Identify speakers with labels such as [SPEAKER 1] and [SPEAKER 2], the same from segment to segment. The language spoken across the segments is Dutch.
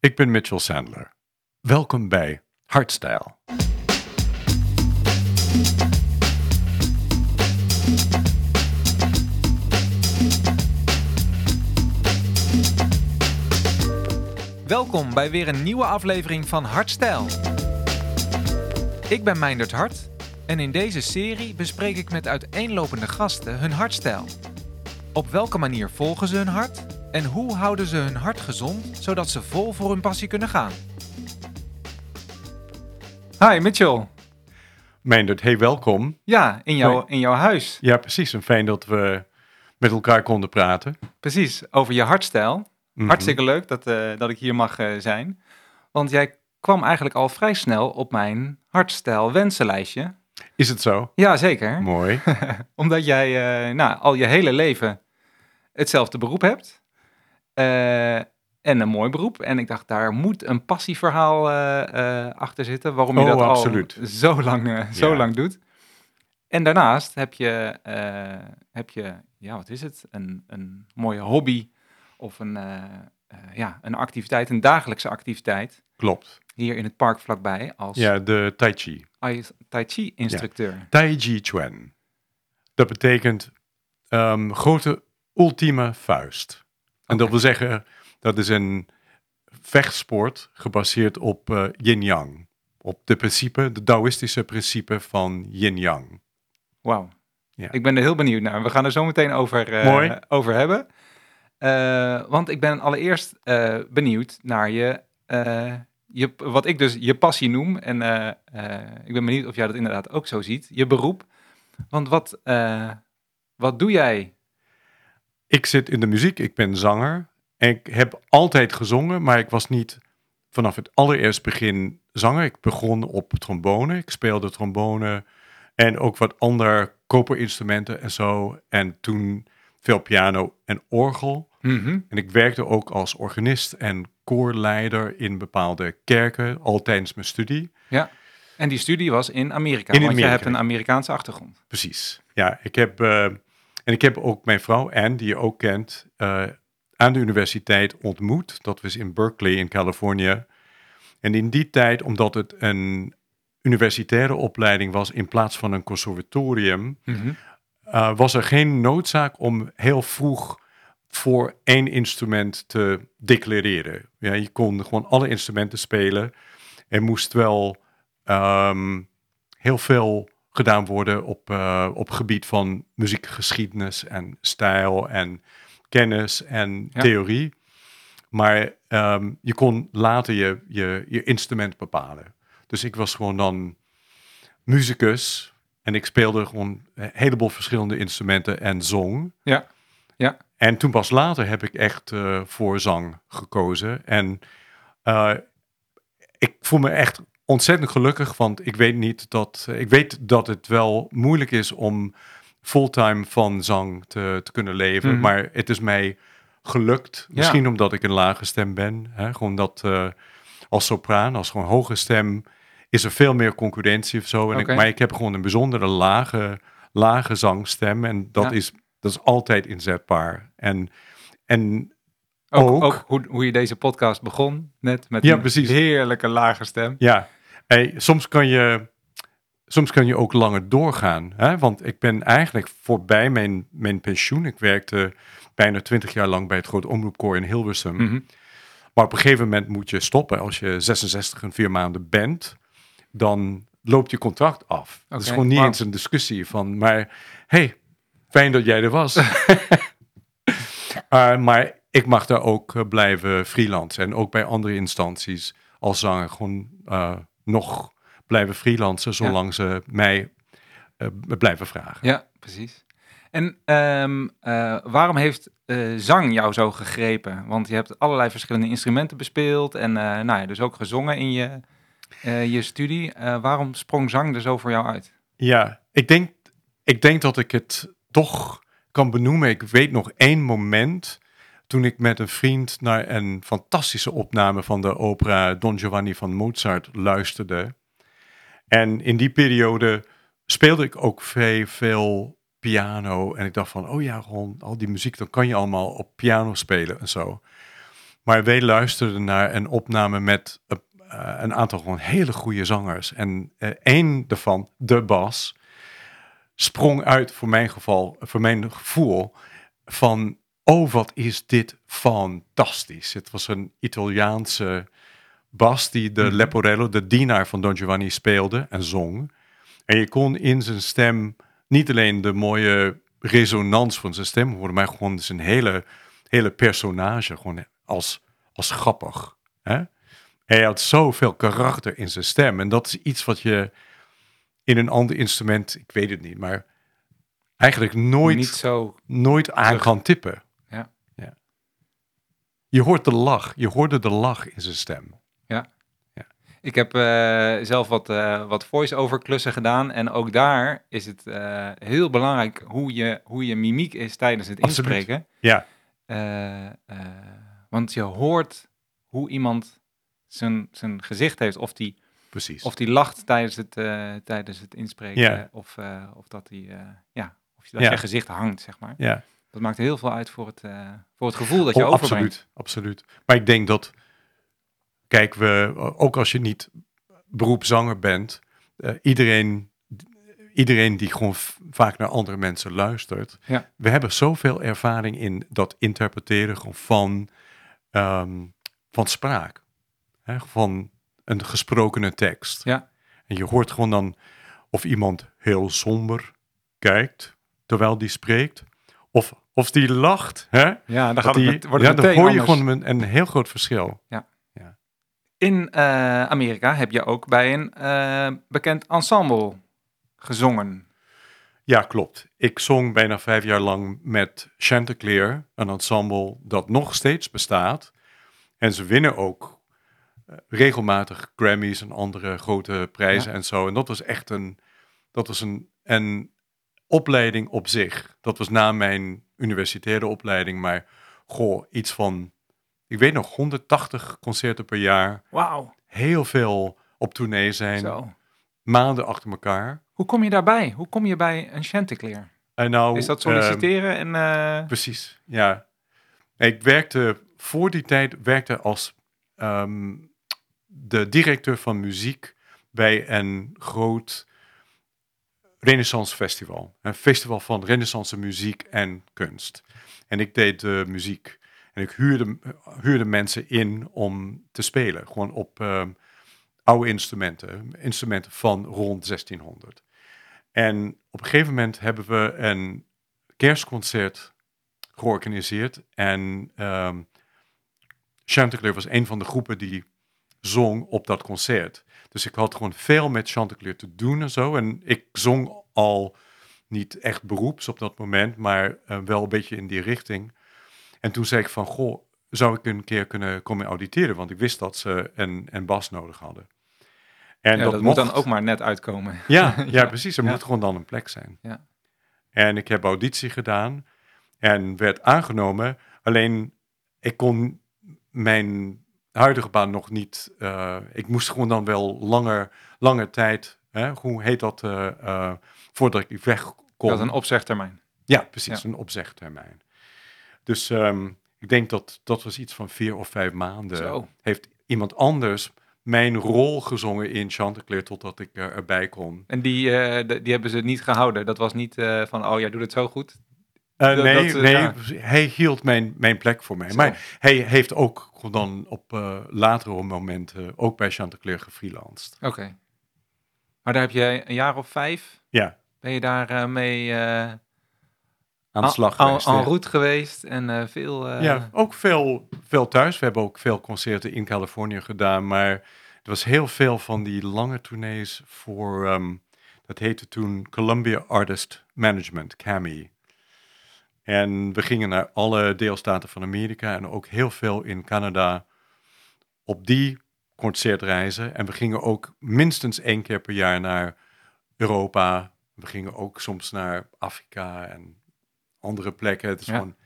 [SPEAKER 1] Ik ben Mitchell Sandler. Welkom bij Hardstyle.
[SPEAKER 2] Welkom bij weer een nieuwe aflevering van Hardstyle. Ik ben Meindert Hart en in deze serie bespreek ik met uiteenlopende gasten hun hartstijl. Op welke manier volgen ze hun hart en hoe houden ze hun hart gezond zodat ze vol voor hun passie kunnen gaan? Hi Mitchell.
[SPEAKER 1] Meindert, hey, welkom.
[SPEAKER 2] Ja, in, jouw in jouw huis.
[SPEAKER 1] Ja, precies. En fijn dat we met elkaar konden praten.
[SPEAKER 2] Precies, over je hartstijl.
[SPEAKER 1] Mhm.
[SPEAKER 2] Hartstikke leuk dat, eh, dat ik hier mag eh, zijn. Want jij kwam eigenlijk al vrij snel op mijn hartstijl wensenlijstje.
[SPEAKER 1] Is het zo?
[SPEAKER 2] Ja, zeker.
[SPEAKER 1] Mooi.
[SPEAKER 2] Omdat jij eh, nou, al je hele leven hetzelfde beroep hebt. Eh, en een mooi beroep. En ik dacht, daar moet een passieverhaal eh, eh, achter zitten. Waarom je
[SPEAKER 1] Oh,
[SPEAKER 2] dat
[SPEAKER 1] absoluut.
[SPEAKER 2] al zo lang, zo
[SPEAKER 1] Ja.
[SPEAKER 2] lang doet. En daarnaast heb je, heb je ja, wat is het? Een, een mooie hobby of een, ja, een activiteit, een dagelijkse activiteit.
[SPEAKER 1] Klopt.
[SPEAKER 2] Hier in het park vlakbij als
[SPEAKER 1] Ja, de Tai Chi.
[SPEAKER 2] Ai- Tai Chi instructeur.
[SPEAKER 1] Tai Chi Chuan. Dat betekent ehm, grote ultieme vuist. En dat wil zeggen, dat is een vechtsport gebaseerd op eh, yin-yang. Op de principe, de Taoïstische principe van yin-yang.
[SPEAKER 2] Wauw.
[SPEAKER 1] Ja.
[SPEAKER 2] Ik ben er heel benieuwd naar. We gaan er zo meteen over, eh,
[SPEAKER 1] Mooi.
[SPEAKER 2] over hebben. Eh, want ik ben allereerst benieuwd naar je, je, wat ik dus je passie noem. En ik ben benieuwd of jij dat inderdaad ook zo ziet. Je beroep. Want wat, wat doe jij?
[SPEAKER 1] Ik zit in de muziek, ik ben zanger. En ik heb altijd gezongen, maar ik was niet vanaf het allereerst begin zanger. Ik begon op trombone. Ik speelde trombone en ook wat andere koperinstrumenten en zo. En toen veel piano en orgel.
[SPEAKER 2] Mhm.
[SPEAKER 1] En ik werkte ook als organist en koorleider in bepaalde kerken, al tijdens mijn studie.
[SPEAKER 2] En die studie was in Amerika.
[SPEAKER 1] In
[SPEAKER 2] want
[SPEAKER 1] Amerika.
[SPEAKER 2] je hebt een Amerikaanse achtergrond.
[SPEAKER 1] Precies. Ja, ik heb, eh, en ik heb ook mijn vrouw Anne, die je ook kent, eh, aan de universiteit ontmoet. Dat was in Berkeley in Californië. En in die tijd, omdat het een universitaire opleiding was in plaats van een conservatorium,
[SPEAKER 2] Mhm.
[SPEAKER 1] eh, was er geen noodzaak om heel vroeg voor één instrument te declareren. Ja, je kon gewoon alle instrumenten spelen. Er moest wel ehm, heel veel gedaan worden op, eh, op gebied van muziekgeschiedenis en stijl en kennis en
[SPEAKER 2] Ja.
[SPEAKER 1] theorie. Maar ehm, je kon later je, je, je instrument bepalen. Dus ik was gewoon dan muzikus en ik speelde gewoon een heleboel verschillende instrumenten en zong.
[SPEAKER 2] Ja, ja.
[SPEAKER 1] En toen pas later heb ik echt eh, voor zang gekozen. En eh, ik voel me echt ontzettend gelukkig, want ik weet niet dat ik weet dat het wel moeilijk is om fulltime van zang te, te kunnen leven.
[SPEAKER 2] Mhm.
[SPEAKER 1] Maar het is mij gelukt. Misschien omdat ik een lage stem ben. Hè? Gewoon dat eh, als sopraan, als gewoon hoge stem, is er veel meer concurrentie of zo. En ik, maar ik heb gewoon een bijzondere lage, lage zangstem. En dat,
[SPEAKER 2] Ja.
[SPEAKER 1] is, dat is altijd inzetbaar. En, en
[SPEAKER 2] Ook,
[SPEAKER 1] Ook.
[SPEAKER 2] ook hoe, hoe je deze podcast begon, net met
[SPEAKER 1] Ja,
[SPEAKER 2] een
[SPEAKER 1] precies.
[SPEAKER 2] heerlijke lage stem.
[SPEAKER 1] ja, hey, soms, kan je, soms kan je ook langer doorgaan. Hè? Want ik ben eigenlijk voorbij mijn, mijn pensioen. Ik werkte bijna twintig jaar lang bij het Groot Omroepkoor in Hilversum.
[SPEAKER 2] Mhm.
[SPEAKER 1] Maar op een gegeven moment moet je stoppen. Als je 66 en vier maanden bent, dan loopt je contract af. Dat is gewoon niet eens een discussie van, maar hey, fijn dat jij er was. Uh, maar ik mag daar ook eh, blijven freelancen. En ook bij andere instanties als zanger gewoon eh, nog blijven freelancen, zolang ze mij eh, blijven vragen.
[SPEAKER 2] Ja, precies. En ehm, eh, waarom heeft eh, zang jou zo gegrepen? Want je hebt allerlei verschillende instrumenten bespeeld en nou ja, dus ook gezongen in je, je studie. Waarom sprong zang er zo voor jou uit?
[SPEAKER 1] Ja, ik denk, ik denk dat ik het toch kan benoemen. Ik weet nog één moment toen ik met een vriend naar een fantastische opname van de opera Don Giovanni van Mozart luisterde. En in die periode speelde ik ook veel, veel piano. En ik dacht van, oh ja, gewoon al die muziek, dan kan je allemaal op piano spelen en zo. Maar wij luisterden naar een opname met eh, een aantal gewoon hele goede zangers. En eh één daarvan, de Bas, sprong uit voor mijn geval, voor mijn gevoel van, oh wat is dit fantastisch. Het was een Italiaanse Bas die de
[SPEAKER 3] Mhm.
[SPEAKER 1] Leporello, de dienaar van Don Giovanni, speelde en zong. En je kon in zijn stem niet alleen de mooie resonans van zijn stem horen, maar gewoon zijn hele, hele personage gewoon als, als grappig. Hè? Hij had zoveel karakter in zijn stem. En dat is iets wat je in een ander instrument, ik weet het niet, maar eigenlijk nooit,
[SPEAKER 3] Niet zo.
[SPEAKER 1] nooit aan kan tippen.
[SPEAKER 3] Ja.
[SPEAKER 1] ja. Je hoort de lach, je hoorde de lach in zijn stem.
[SPEAKER 2] Ik heb eh, zelf wat, eh, wat voice-over klussen gedaan. En ook daar is het eh, heel belangrijk hoe je, hoe je mimiek is tijdens het
[SPEAKER 1] Absoluut.
[SPEAKER 2] inspreken.
[SPEAKER 1] Ja,
[SPEAKER 2] want je hoort hoe iemand zijn, zijn gezicht heeft. Of die,
[SPEAKER 1] precies.
[SPEAKER 2] of die lacht tijdens het, tijdens het inspreken.
[SPEAKER 1] Ja.
[SPEAKER 2] Of, of dat, die, eh, ja, of dat
[SPEAKER 1] Ja.
[SPEAKER 2] je gezicht hangt, zeg maar.
[SPEAKER 1] ja.
[SPEAKER 2] Dat maakt heel veel uit voor het, eh, voor het gevoel dat je
[SPEAKER 1] Oh,
[SPEAKER 2] overbrengt.
[SPEAKER 1] absoluut, absoluut. Maar ik denk dat, kijk, we, ook als je niet beroepszanger bent, eh, iedereen, iedereen die gewoon vaak naar andere mensen luistert,
[SPEAKER 2] Ja.
[SPEAKER 1] we hebben zoveel ervaring in dat interpreteren gewoon van, ehm, van spraak, hè, van een gesprokene tekst.
[SPEAKER 2] Ja.
[SPEAKER 1] En je hoort gewoon dan of iemand heel somber kijkt terwijl die spreekt, of, of die lacht, hè?
[SPEAKER 2] Ja, dan
[SPEAKER 1] Dat
[SPEAKER 2] gaat
[SPEAKER 1] die,
[SPEAKER 2] het met, wordt
[SPEAKER 1] ja, dan hoor je
[SPEAKER 2] anders.
[SPEAKER 1] gewoon een, een heel groot verschil.
[SPEAKER 2] In eh, Amerika heb je ook bij een eh, bekend ensemble gezongen.
[SPEAKER 1] Ja, klopt. Ik zong bijna vijf jaar lang met Chanticleer, een ensemble dat nog steeds bestaat. En ze winnen ook eh, regelmatig Grammys en andere grote prijzen en zo. En dat was echt een, dat was een, een opleiding op zich. Dat was na mijn universitaire opleiding, maar goh, iets van, ik weet nog, 180 concerten per jaar.
[SPEAKER 2] Wauw.
[SPEAKER 1] Heel veel op tournee zijn,
[SPEAKER 2] Zo.
[SPEAKER 1] maanden achter elkaar.
[SPEAKER 2] Hoe kom je daarbij? Hoe kom je bij een Chanticleer?
[SPEAKER 1] En nou,
[SPEAKER 2] Is dat
[SPEAKER 1] ehm,
[SPEAKER 2] solliciteren en... eh,
[SPEAKER 1] Precies, ja. Ik werkte voor die tijd werkte als ehm, de directeur van muziek bij een groot Renaissance festival. Een festival van Renaissance muziek en kunst. En ik deed de muziek. En ik huurde, huurde mensen in om te spelen. Gewoon op ehm, oude instrumenten. Instrumenten van rond 1600. En op een gegeven moment hebben we een kerstconcert georganiseerd. En ehm Chanticleer was een van de groepen die zong op dat concert. Dus ik had gewoon veel met Chanticleer te doen en zo. En ik zong al niet echt beroeps op dat moment, maar eh, wel een beetje in die richting. En toen zei ik van, goh, zou ik een keer kunnen komen auditeren? Want ik wist dat ze een, een bas nodig hadden. En
[SPEAKER 2] ja, dat, moet
[SPEAKER 1] mocht.
[SPEAKER 2] dan ook maar net uitkomen.
[SPEAKER 1] Ja, ja, precies. Er
[SPEAKER 2] Ja.
[SPEAKER 1] moet gewoon dan een plek zijn.
[SPEAKER 2] Ja.
[SPEAKER 1] En ik heb auditie gedaan en werd aangenomen. Alleen ik kon mijn huidige baan nog niet. eh, ik moest gewoon dan wel langer, langer tijd. Hè, hoe heet dat? eh, eh, voordat ik weg kon.
[SPEAKER 2] Dat is een opzegtermijn.
[SPEAKER 1] Ja, precies,
[SPEAKER 2] Ja.
[SPEAKER 1] een opzegtermijn. Dus ehm, ik denk dat dat was iets van vier of vijf maanden.
[SPEAKER 2] Zo.
[SPEAKER 1] Heeft iemand anders mijn rol gezongen in Chanticleer totdat ik er, erbij kon.
[SPEAKER 2] En die, die hebben ze niet gehouden. Dat was niet van, oh, jij doet het zo goed.
[SPEAKER 1] Eh,
[SPEAKER 2] Dat-
[SPEAKER 1] nee,
[SPEAKER 2] dat, eh,
[SPEAKER 1] nee
[SPEAKER 2] ja.
[SPEAKER 1] hij hield mijn, mijn plek voor mij.
[SPEAKER 2] Zo.
[SPEAKER 1] Maar hij heeft ook dan op eh, latere momenten ook bij Chanticleer gefreelanced.
[SPEAKER 2] Oké. Maar daar heb je een jaar of vijf,
[SPEAKER 1] Ja,
[SPEAKER 2] ben je daar mee
[SPEAKER 1] aan de slag geweest.
[SPEAKER 2] en
[SPEAKER 1] ja.
[SPEAKER 2] route geweest en veel...
[SPEAKER 1] Ja, ook veel, veel thuis. We hebben ook veel concerten in Californië gedaan. Maar er was heel veel van die lange tournees voor, ehm, dat heette toen Columbia Artist Management, CAMI. En we gingen naar alle deelstaten van Amerika en ook heel veel in Canada op die concertreizen. En we gingen ook minstens één keer per jaar naar Europa. We gingen ook soms naar Afrika en andere plekken. Het is
[SPEAKER 2] Ja.
[SPEAKER 1] gewoon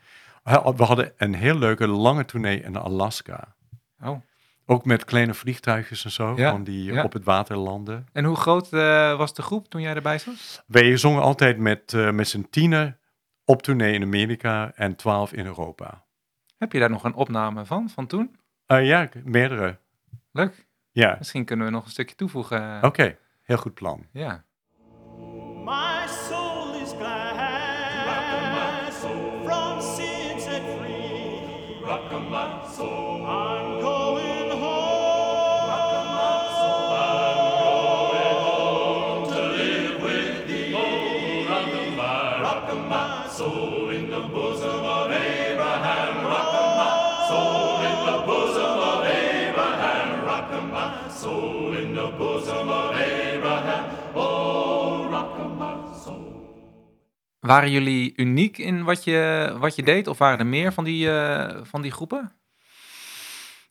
[SPEAKER 1] we hadden een heel leuke lange tournee in Alaska.
[SPEAKER 2] Oh.
[SPEAKER 1] Ook met kleine vliegtuigjes en zo,
[SPEAKER 2] Ja,
[SPEAKER 1] gewoon die
[SPEAKER 2] ja.
[SPEAKER 1] op het water landen.
[SPEAKER 2] En hoe groot eh, was de groep toen jij erbij zat?
[SPEAKER 1] Wij zongen altijd met, eh met z'n tienen op tournee in Amerika en twaalf in Europa.
[SPEAKER 2] Heb je daar nog een opname van, van toen?
[SPEAKER 1] Eh, ja, meerdere.
[SPEAKER 2] Leuk.
[SPEAKER 1] Ja,
[SPEAKER 2] Misschien kunnen we nog een stukje toevoegen.
[SPEAKER 1] oké. Heel goed plan.
[SPEAKER 2] Ja.
[SPEAKER 4] My soul is glad. From sin set free. I'm
[SPEAKER 2] Waren jullie uniek in wat je, wat je deed? Of waren er meer van die, eh, van die groepen?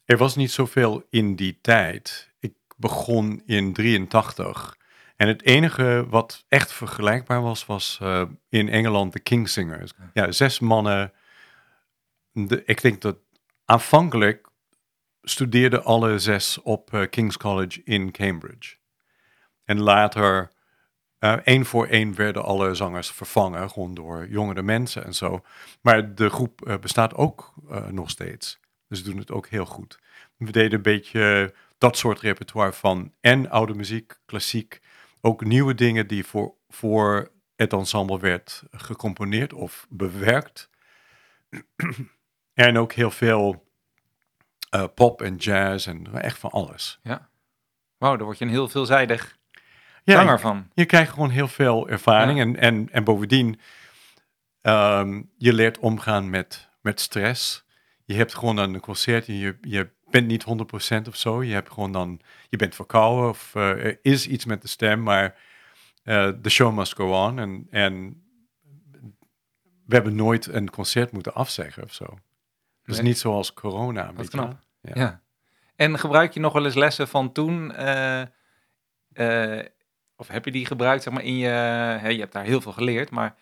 [SPEAKER 1] Er was niet zoveel in die tijd. Ik begon in 83. En het enige wat echt vergelijkbaar was, was eh, in Engeland de Kingsingers. Ja, zes mannen. De, ik denk dat aanvankelijk studeerden alle zes op eh, King's College in Cambridge. En later, eh, één voor één, werden alle zangers vervangen, gewoon door jongere mensen en zo. Maar de groep eh, bestaat ook eh, nog steeds. Dus ze doen het ook heel goed. We deden een beetje dat soort repertoire van en oude muziek, klassiek, ook nieuwe dingen die voor, voor het ensemble werd gecomponeerd of bewerkt. en ook heel veel eh, pop en jazz en echt van alles.
[SPEAKER 2] Wauw, daar word je een heel veelzijdig
[SPEAKER 1] Ja,
[SPEAKER 2] zanger van.
[SPEAKER 1] Je krijgt gewoon heel veel ervaring
[SPEAKER 2] Ja.
[SPEAKER 1] en, en, en bovendien, ehm, je leert omgaan met, met stress. Je hebt gewoon dan een concert en je, je bent niet 100% of zo. Je hebt gewoon dan, je bent verkouden of eh, er is iets met de stem, maar de show must go on. En, en we hebben nooit een concert moeten afzeggen of zo. Dus
[SPEAKER 2] Nee.
[SPEAKER 1] niet zoals corona. Je
[SPEAKER 2] knap.
[SPEAKER 1] Ja.
[SPEAKER 2] Ja. En gebruik je nog wel eens lessen van toen? eh, eh, of heb je die gebruikt zeg maar, in je... Hè, je hebt daar heel veel geleerd, maar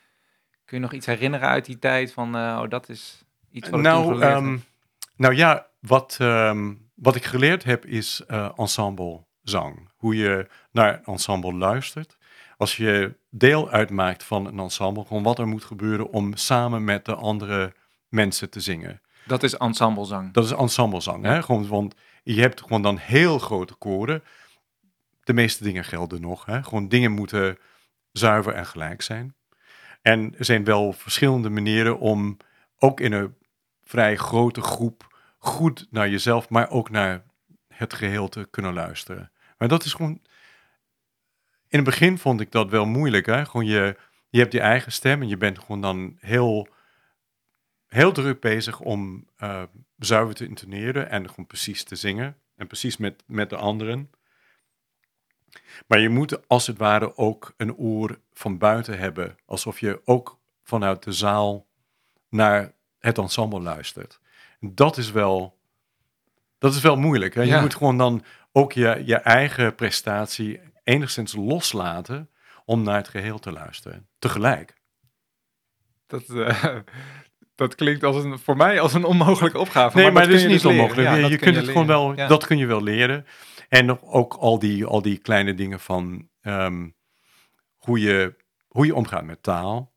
[SPEAKER 2] kun je nog iets herinneren uit die tijd van... eh, oh, dat is iets wat
[SPEAKER 1] Nou,
[SPEAKER 2] geleerd heb?
[SPEAKER 1] nou ja, wat, ehm, wat ik geleerd heb is eh ensemblezang. Hoe je naar een ensemble luistert. Als je deel uitmaakt van een ensemble, gewoon wat er moet gebeuren om samen met de andere mensen te zingen.
[SPEAKER 2] Dat is ensemblezang.
[SPEAKER 1] Dat is ensemblezang, hè? Gewoon, want je hebt gewoon dan heel grote koren. De meeste dingen gelden nog, hè? Gewoon dingen moeten zuiver en gelijk zijn. En er zijn wel verschillende manieren om ook in een vrij grote groep goed naar jezelf, maar ook naar het geheel te kunnen luisteren. Maar dat is gewoon. In het begin vond ik dat wel moeilijk, hè? Gewoon je, je hebt je eigen stem en je bent gewoon dan heel heel druk bezig om eh, zuiver te intoneren en gewoon precies te zingen. En precies met, met de anderen. Maar je moet als het ware ook een oor van buiten hebben. Alsof je ook vanuit de zaal naar het ensemble luistert. Dat is wel, dat is wel moeilijk. Hè? Je
[SPEAKER 2] Ja.
[SPEAKER 1] moet gewoon dan ook je, je eigen prestatie enigszins loslaten om naar het geheel te luisteren. Tegelijk.
[SPEAKER 2] Dat, eh, dat klinkt als een, voor mij als een onmogelijke opgave.
[SPEAKER 1] Nee, maar,
[SPEAKER 2] dat
[SPEAKER 1] is niet
[SPEAKER 2] dus leren.
[SPEAKER 1] onmogelijk.
[SPEAKER 2] Ja,
[SPEAKER 1] je kunt
[SPEAKER 2] je
[SPEAKER 1] het gewoon wel,
[SPEAKER 2] Ja.
[SPEAKER 1] dat kun je wel leren. En ook al die, al die kleine dingen van ehm, hoe, je, hoe je omgaat met taal.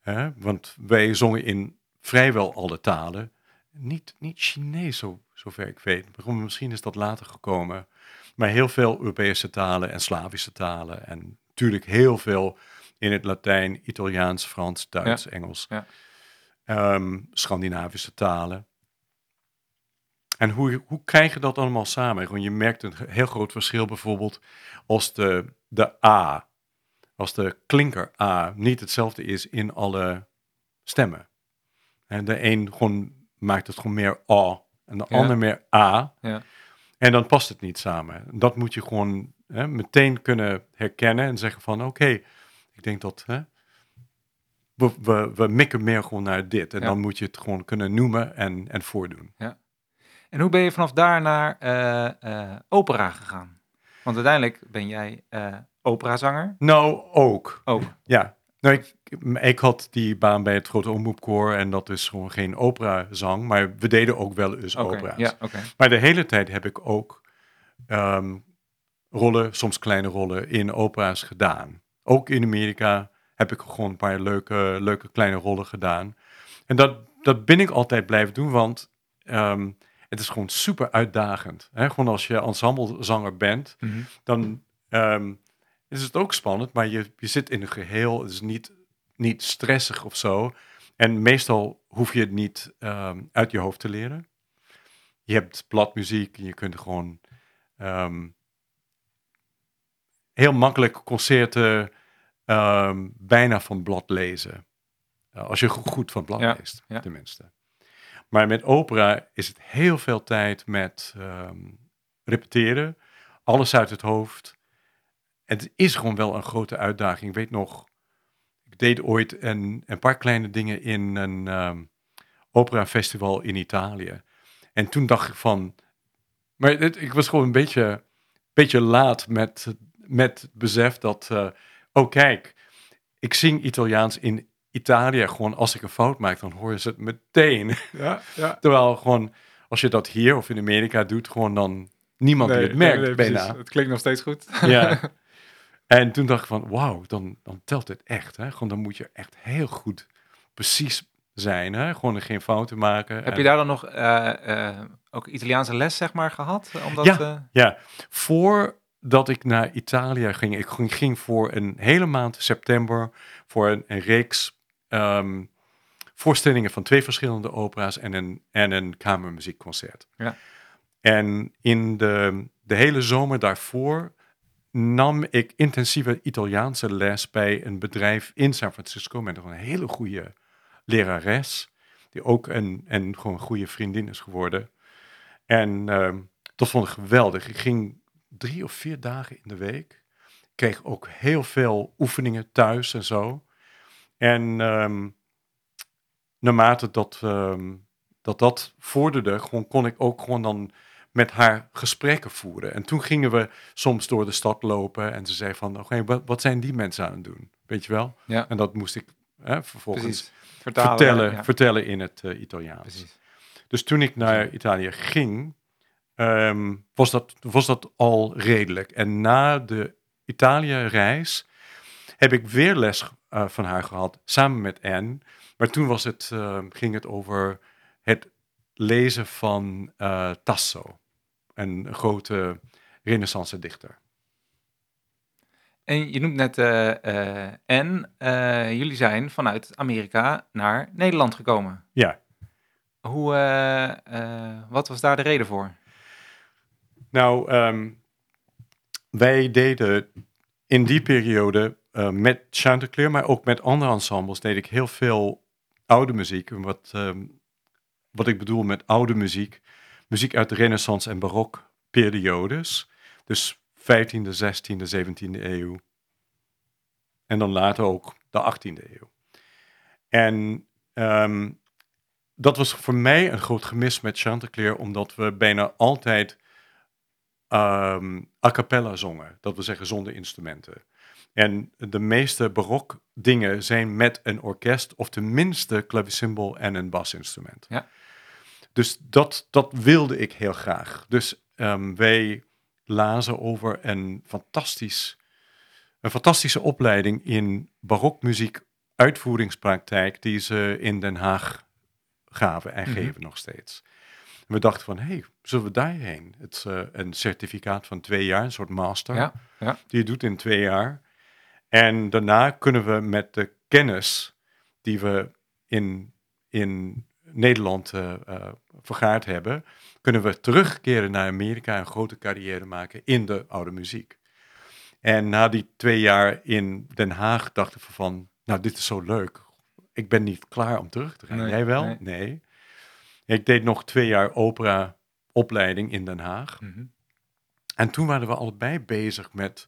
[SPEAKER 1] Hè? Want wij zongen in vrijwel alle talen. Niet, niet Chinees, zo, zover ik weet. Misschien is dat later gekomen. Maar heel veel Europese talen en Slavische talen. En natuurlijk heel veel in het Latijn, Italiaans, Frans, Duits, Engels.
[SPEAKER 2] Ja.
[SPEAKER 1] Ehm, Scandinavische talen. En hoe, hoe krijg je dat allemaal samen? Gewoon, je merkt een heel groot verschil bijvoorbeeld als de, de A, als de klinker A niet hetzelfde is in alle stemmen. En de een gewoon maakt het gewoon meer A en de
[SPEAKER 2] Ja.
[SPEAKER 1] ander meer A.
[SPEAKER 2] Ja.
[SPEAKER 1] En dan past het niet samen. Dat moet je gewoon hè, meteen kunnen herkennen en zeggen van oké, ik denk dat hè, we, we, we mikken meer gewoon naar dit. En
[SPEAKER 2] Ja.
[SPEAKER 1] dan moet je het gewoon kunnen noemen en, en voordoen.
[SPEAKER 2] En hoe ben je vanaf daar naar eh, eh, opera gegaan? Want uiteindelijk ben jij eh operazanger.
[SPEAKER 1] Nou, ook.
[SPEAKER 2] Ook.
[SPEAKER 1] Ja. Nou, ik, ik had die baan bij het Grote Omroepkoor en dat is gewoon geen operazang, maar we deden ook wel eens
[SPEAKER 2] Oké,
[SPEAKER 1] opera's.
[SPEAKER 2] Ja, oké.
[SPEAKER 1] Maar de hele tijd heb ik ook ehm, rollen, soms kleine rollen, in opera's gedaan. Ook in Amerika heb ik gewoon een paar leuke, leuke kleine rollen gedaan. En dat dat ben ik altijd blijven doen, want ehm, het is gewoon super uitdagend. Hè? Gewoon als je ensemblezanger bent,
[SPEAKER 2] Mhm.
[SPEAKER 1] dan ehm, is het ook spannend, maar je, je zit in een geheel. Het is niet, niet stressig of zo. En meestal hoef je het niet ehm, uit je hoofd te leren. Je hebt bladmuziek en je kunt gewoon ehm, heel makkelijk concerten bijna van blad lezen. Uh, als je go- goed van blad
[SPEAKER 2] Ja,
[SPEAKER 1] leest,
[SPEAKER 2] ja.
[SPEAKER 1] tenminste. Maar met opera is het heel veel tijd met ehm, repeteren, alles uit het hoofd. Het is gewoon wel een grote uitdaging. Ik weet nog, ik deed ooit een, een paar kleine dingen in een ehm operafestival in Italië. En toen dacht ik van, maar ik was gewoon een beetje, beetje laat met, met het besef dat, oh kijk, ik zing Italiaans in Italië. Gewoon als ik een fout maak, dan horen ze het meteen.
[SPEAKER 2] Ja, ja.
[SPEAKER 1] Terwijl gewoon, als je dat hier of in Amerika doet, gewoon dan niemand die het merkt bijna.
[SPEAKER 2] Het klinkt nog steeds goed.
[SPEAKER 1] Ja. En toen dacht ik van, wauw, dan, dan telt het echt. Hè? Gewoon, dan moet je echt heel goed precies zijn. Hè? Gewoon geen fouten maken.
[SPEAKER 2] Heb
[SPEAKER 1] En-
[SPEAKER 2] je daar dan nog eh, eh, ook Italiaanse les, zeg maar, gehad? Omdat,
[SPEAKER 1] Ja.
[SPEAKER 2] eh,
[SPEAKER 1] Ja, voordat ik naar Italië ging, ik ging, ging voor een hele maand september voor een, een reeks ehm, voorstellingen van twee verschillende opera's en een, en een kamermuziekconcert.
[SPEAKER 2] Ja.
[SPEAKER 1] En in de, de hele zomer daarvoor nam ik intensieve Italiaanse les bij een bedrijf in San Francisco met een hele goede lerares, die ook een, een gewoon een goede vriendin is geworden. En ehm, dat vond ik geweldig. Ik ging drie of vier dagen in de week. Kreeg ook heel veel oefeningen thuis en zo. En ehm, naarmate dat, ehm, dat dat vorderde, gewoon, kon ik ook gewoon dan met haar gesprekken voeren. En toen gingen we soms door de stad lopen en ze zei van, oké, wat, wat zijn die mensen aan het doen? Weet je wel?
[SPEAKER 2] Ja.
[SPEAKER 1] En dat moest ik hè, vervolgens
[SPEAKER 2] precies. Vertalen,
[SPEAKER 1] vertellen,
[SPEAKER 2] ja.
[SPEAKER 1] vertellen in het eh, Italiaans.
[SPEAKER 2] Precies.
[SPEAKER 1] Dus toen ik naar Italië ging, ehm, was, dat, was dat al redelijk. En na de Italië-reis heb ik weer les eh, van haar gehad, samen met Anne. Maar toen was het, ehm, ging het over het lezen van eh, Tasso, een grote renaissance dichter.
[SPEAKER 2] En je noemt net eh eh en eh, jullie zijn vanuit Amerika naar Nederland gekomen.
[SPEAKER 1] Ja,
[SPEAKER 2] Hoe, eh, eh, wat was daar de reden voor?
[SPEAKER 1] Nou, ehm, wij deden in die periode eh, met Chanticleer, maar ook met andere ensembles, deed ik heel veel oude muziek. Wat, ehm, wat ik bedoel met oude muziek, muziek uit de renaissance en barok periodes. Dus 15e, 16e, 17e eeuw. En dan later ook de 18e eeuw. En ehm, dat was voor mij een groot gemis met Chanticleer, omdat we bijna altijd ehm, a cappella zongen. Dat wil zeggen zonder instrumenten. En de meeste barok dingen zijn met een orkest, of tenminste clavicembal en een basinstrument.
[SPEAKER 2] Ja.
[SPEAKER 1] Dus dat, dat wilde ik heel graag. Dus ehm, wij lazen over een, fantastisch, een fantastische opleiding in barokmuziek uitvoeringspraktijk die ze in Den Haag gaven en
[SPEAKER 2] Mhm.
[SPEAKER 1] geven nog steeds. En we dachten van, hé, hey, zullen we daarheen? Het is eh, een certificaat van twee jaar, een soort master,
[SPEAKER 2] Ja, ja.
[SPEAKER 1] die je doet in twee jaar. En daarna kunnen we met de kennis die we in, in Nederland eh, eh, vergaard hebben, kunnen we terugkeren naar Amerika en een grote carrière maken in de oude muziek. En na die twee jaar in Den Haag dachten we van, nou, dit is zo leuk. Ik ben niet klaar om terug te gaan.
[SPEAKER 2] Nee,
[SPEAKER 1] Jij wel?
[SPEAKER 2] nee.
[SPEAKER 1] nee. Ik deed nog twee jaar opera-opleiding in Den Haag.
[SPEAKER 2] Mhm.
[SPEAKER 1] En toen waren we allebei bezig met,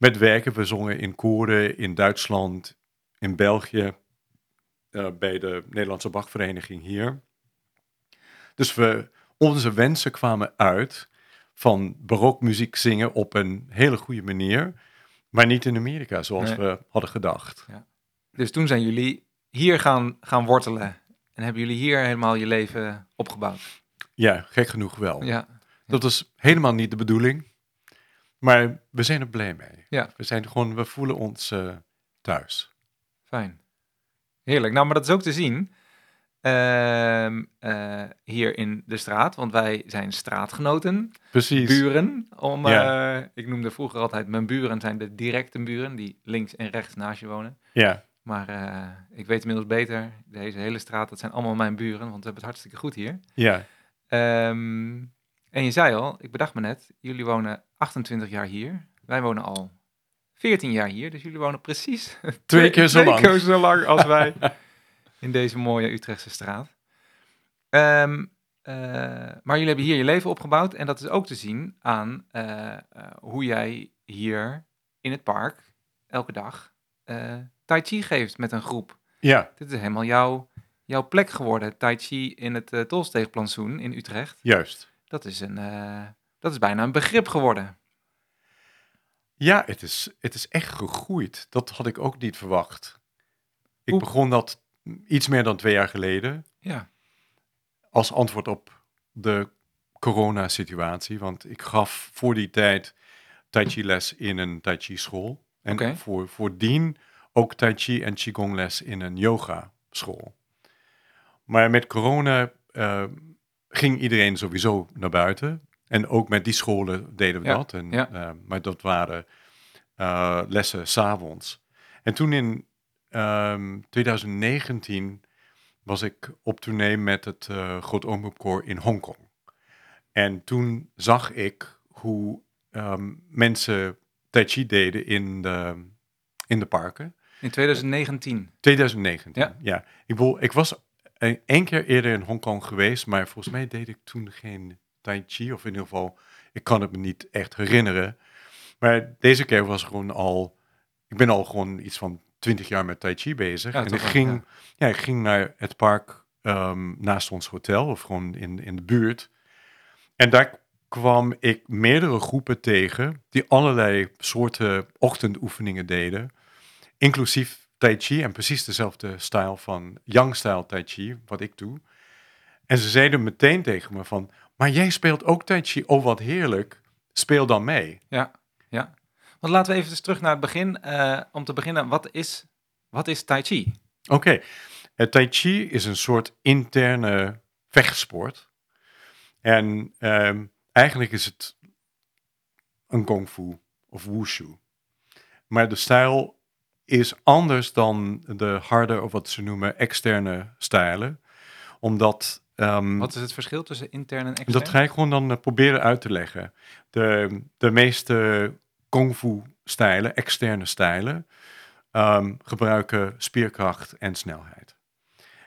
[SPEAKER 1] met werken. We zongen in koren in Duitsland, in België, eh, bij de Nederlandse Bachvereniging hier. Dus we, onze wensen kwamen uit van barokmuziek zingen op een hele goede manier, maar niet in Amerika zoals
[SPEAKER 2] Nee.
[SPEAKER 1] we hadden gedacht.
[SPEAKER 2] Dus toen zijn jullie hier gaan, gaan wortelen. En hebben jullie hier helemaal je leven opgebouwd.
[SPEAKER 1] Ja, gek genoeg wel.
[SPEAKER 2] Ja,
[SPEAKER 1] Dat is helemaal niet de bedoeling, maar we zijn er blij mee.
[SPEAKER 2] Ja.
[SPEAKER 1] We, zijn gewoon, we voelen ons eh, thuis.
[SPEAKER 2] fijn. Heerlijk. Nou, maar dat is ook te zien. Ehm, eh, hier in de straat, want wij zijn straatgenoten,
[SPEAKER 1] Precies.
[SPEAKER 2] buren. Om,
[SPEAKER 1] Ja.
[SPEAKER 2] eh, ik noemde vroeger altijd mijn buren zijn de directe buren, die links en rechts naast je wonen.
[SPEAKER 1] Ja,
[SPEAKER 2] Maar ik weet inmiddels beter, deze hele straat, dat zijn allemaal mijn buren, want we hebben het hartstikke goed hier.
[SPEAKER 1] ja,
[SPEAKER 2] Ehm, en je zei al, ik bedacht me net, jullie wonen 28 jaar hier. Wij wonen al 14 jaar hier, dus jullie wonen precies
[SPEAKER 1] Twee keer zo
[SPEAKER 2] twee
[SPEAKER 1] lang.
[SPEAKER 2] keer zo lang als wij in deze mooie Utrechtse straat. Ehm, eh, maar jullie hebben hier je leven opgebouwd en dat is ook te zien aan eh, eh, hoe jij hier in het park elke dag tai chi geeft met een groep.
[SPEAKER 1] ja,
[SPEAKER 2] Dit is helemaal jouw, jouw plek geworden, tai chi in het uh, Tolsteegplantsoen in Utrecht.
[SPEAKER 1] juist.
[SPEAKER 2] Dat is, een, dat is bijna een begrip geworden.
[SPEAKER 1] Ja, het is, het is echt gegroeid. Dat had ik ook niet verwacht. Ik begon dat iets meer dan twee jaar geleden
[SPEAKER 2] Ja,
[SPEAKER 1] als antwoord op de corona-situatie. Want ik gaf voor die tijd Tai Chi les in een Tai Chi school. En
[SPEAKER 2] Oké.
[SPEAKER 1] voor, voordien ook Tai Chi en Qigong les in een yoga school. Maar met corona eh, ging iedereen sowieso naar buiten. En ook met die scholen deden we
[SPEAKER 2] Ja,
[SPEAKER 1] dat. En,
[SPEAKER 2] ja.
[SPEAKER 1] eh, maar dat waren eh, lessen s'avonds. En toen in ehm, 2019 was ik op tournee met het uh, Groot Omroepkoor in Hongkong. En toen zag ik hoe ehm, mensen Tai Chi deden in de, in de parken.
[SPEAKER 2] in 2019.
[SPEAKER 1] 2019,
[SPEAKER 2] Ja.
[SPEAKER 1] ja. Ik, bedoel, ik was een- één keer eerder in Hongkong geweest, maar volgens mij deed ik toen geen Tai Chi, of in ieder geval, ik kan het me niet echt herinneren. Maar deze keer was gewoon al, ik ben al gewoon iets van 20 jaar met Tai Chi bezig.
[SPEAKER 2] Ja,
[SPEAKER 1] en ik ging, ja. ik ging naar het park ehm, naast ons hotel, of gewoon in, in de buurt. En daar kwam ik meerdere groepen tegen die allerlei soorten ochtendoefeningen deden inclusief Tai Chi en precies dezelfde stijl van Yang-stijl Tai Chi, wat ik doe. En ze zeiden meteen tegen me van, maar jij speelt ook Tai Chi, oh wat heerlijk, speel dan mee.
[SPEAKER 2] Ja, ja. Want laten we even dus terug naar het begin. Eh, om te beginnen, wat is, wat is Tai Chi?
[SPEAKER 1] Oké, het Tai Chi is een soort interne vechtsport. En ehm, eigenlijk is het een kung fu of wushu. Maar de stijl is anders dan de harde, of wat ze noemen, externe stijlen. Omdat... ehm,
[SPEAKER 2] Wat is het verschil tussen intern en extern?
[SPEAKER 1] dat ga ik gewoon dan eh, proberen uit te leggen. De, de meeste kung fu stijlen, externe stijlen, ehm, gebruiken spierkracht en snelheid.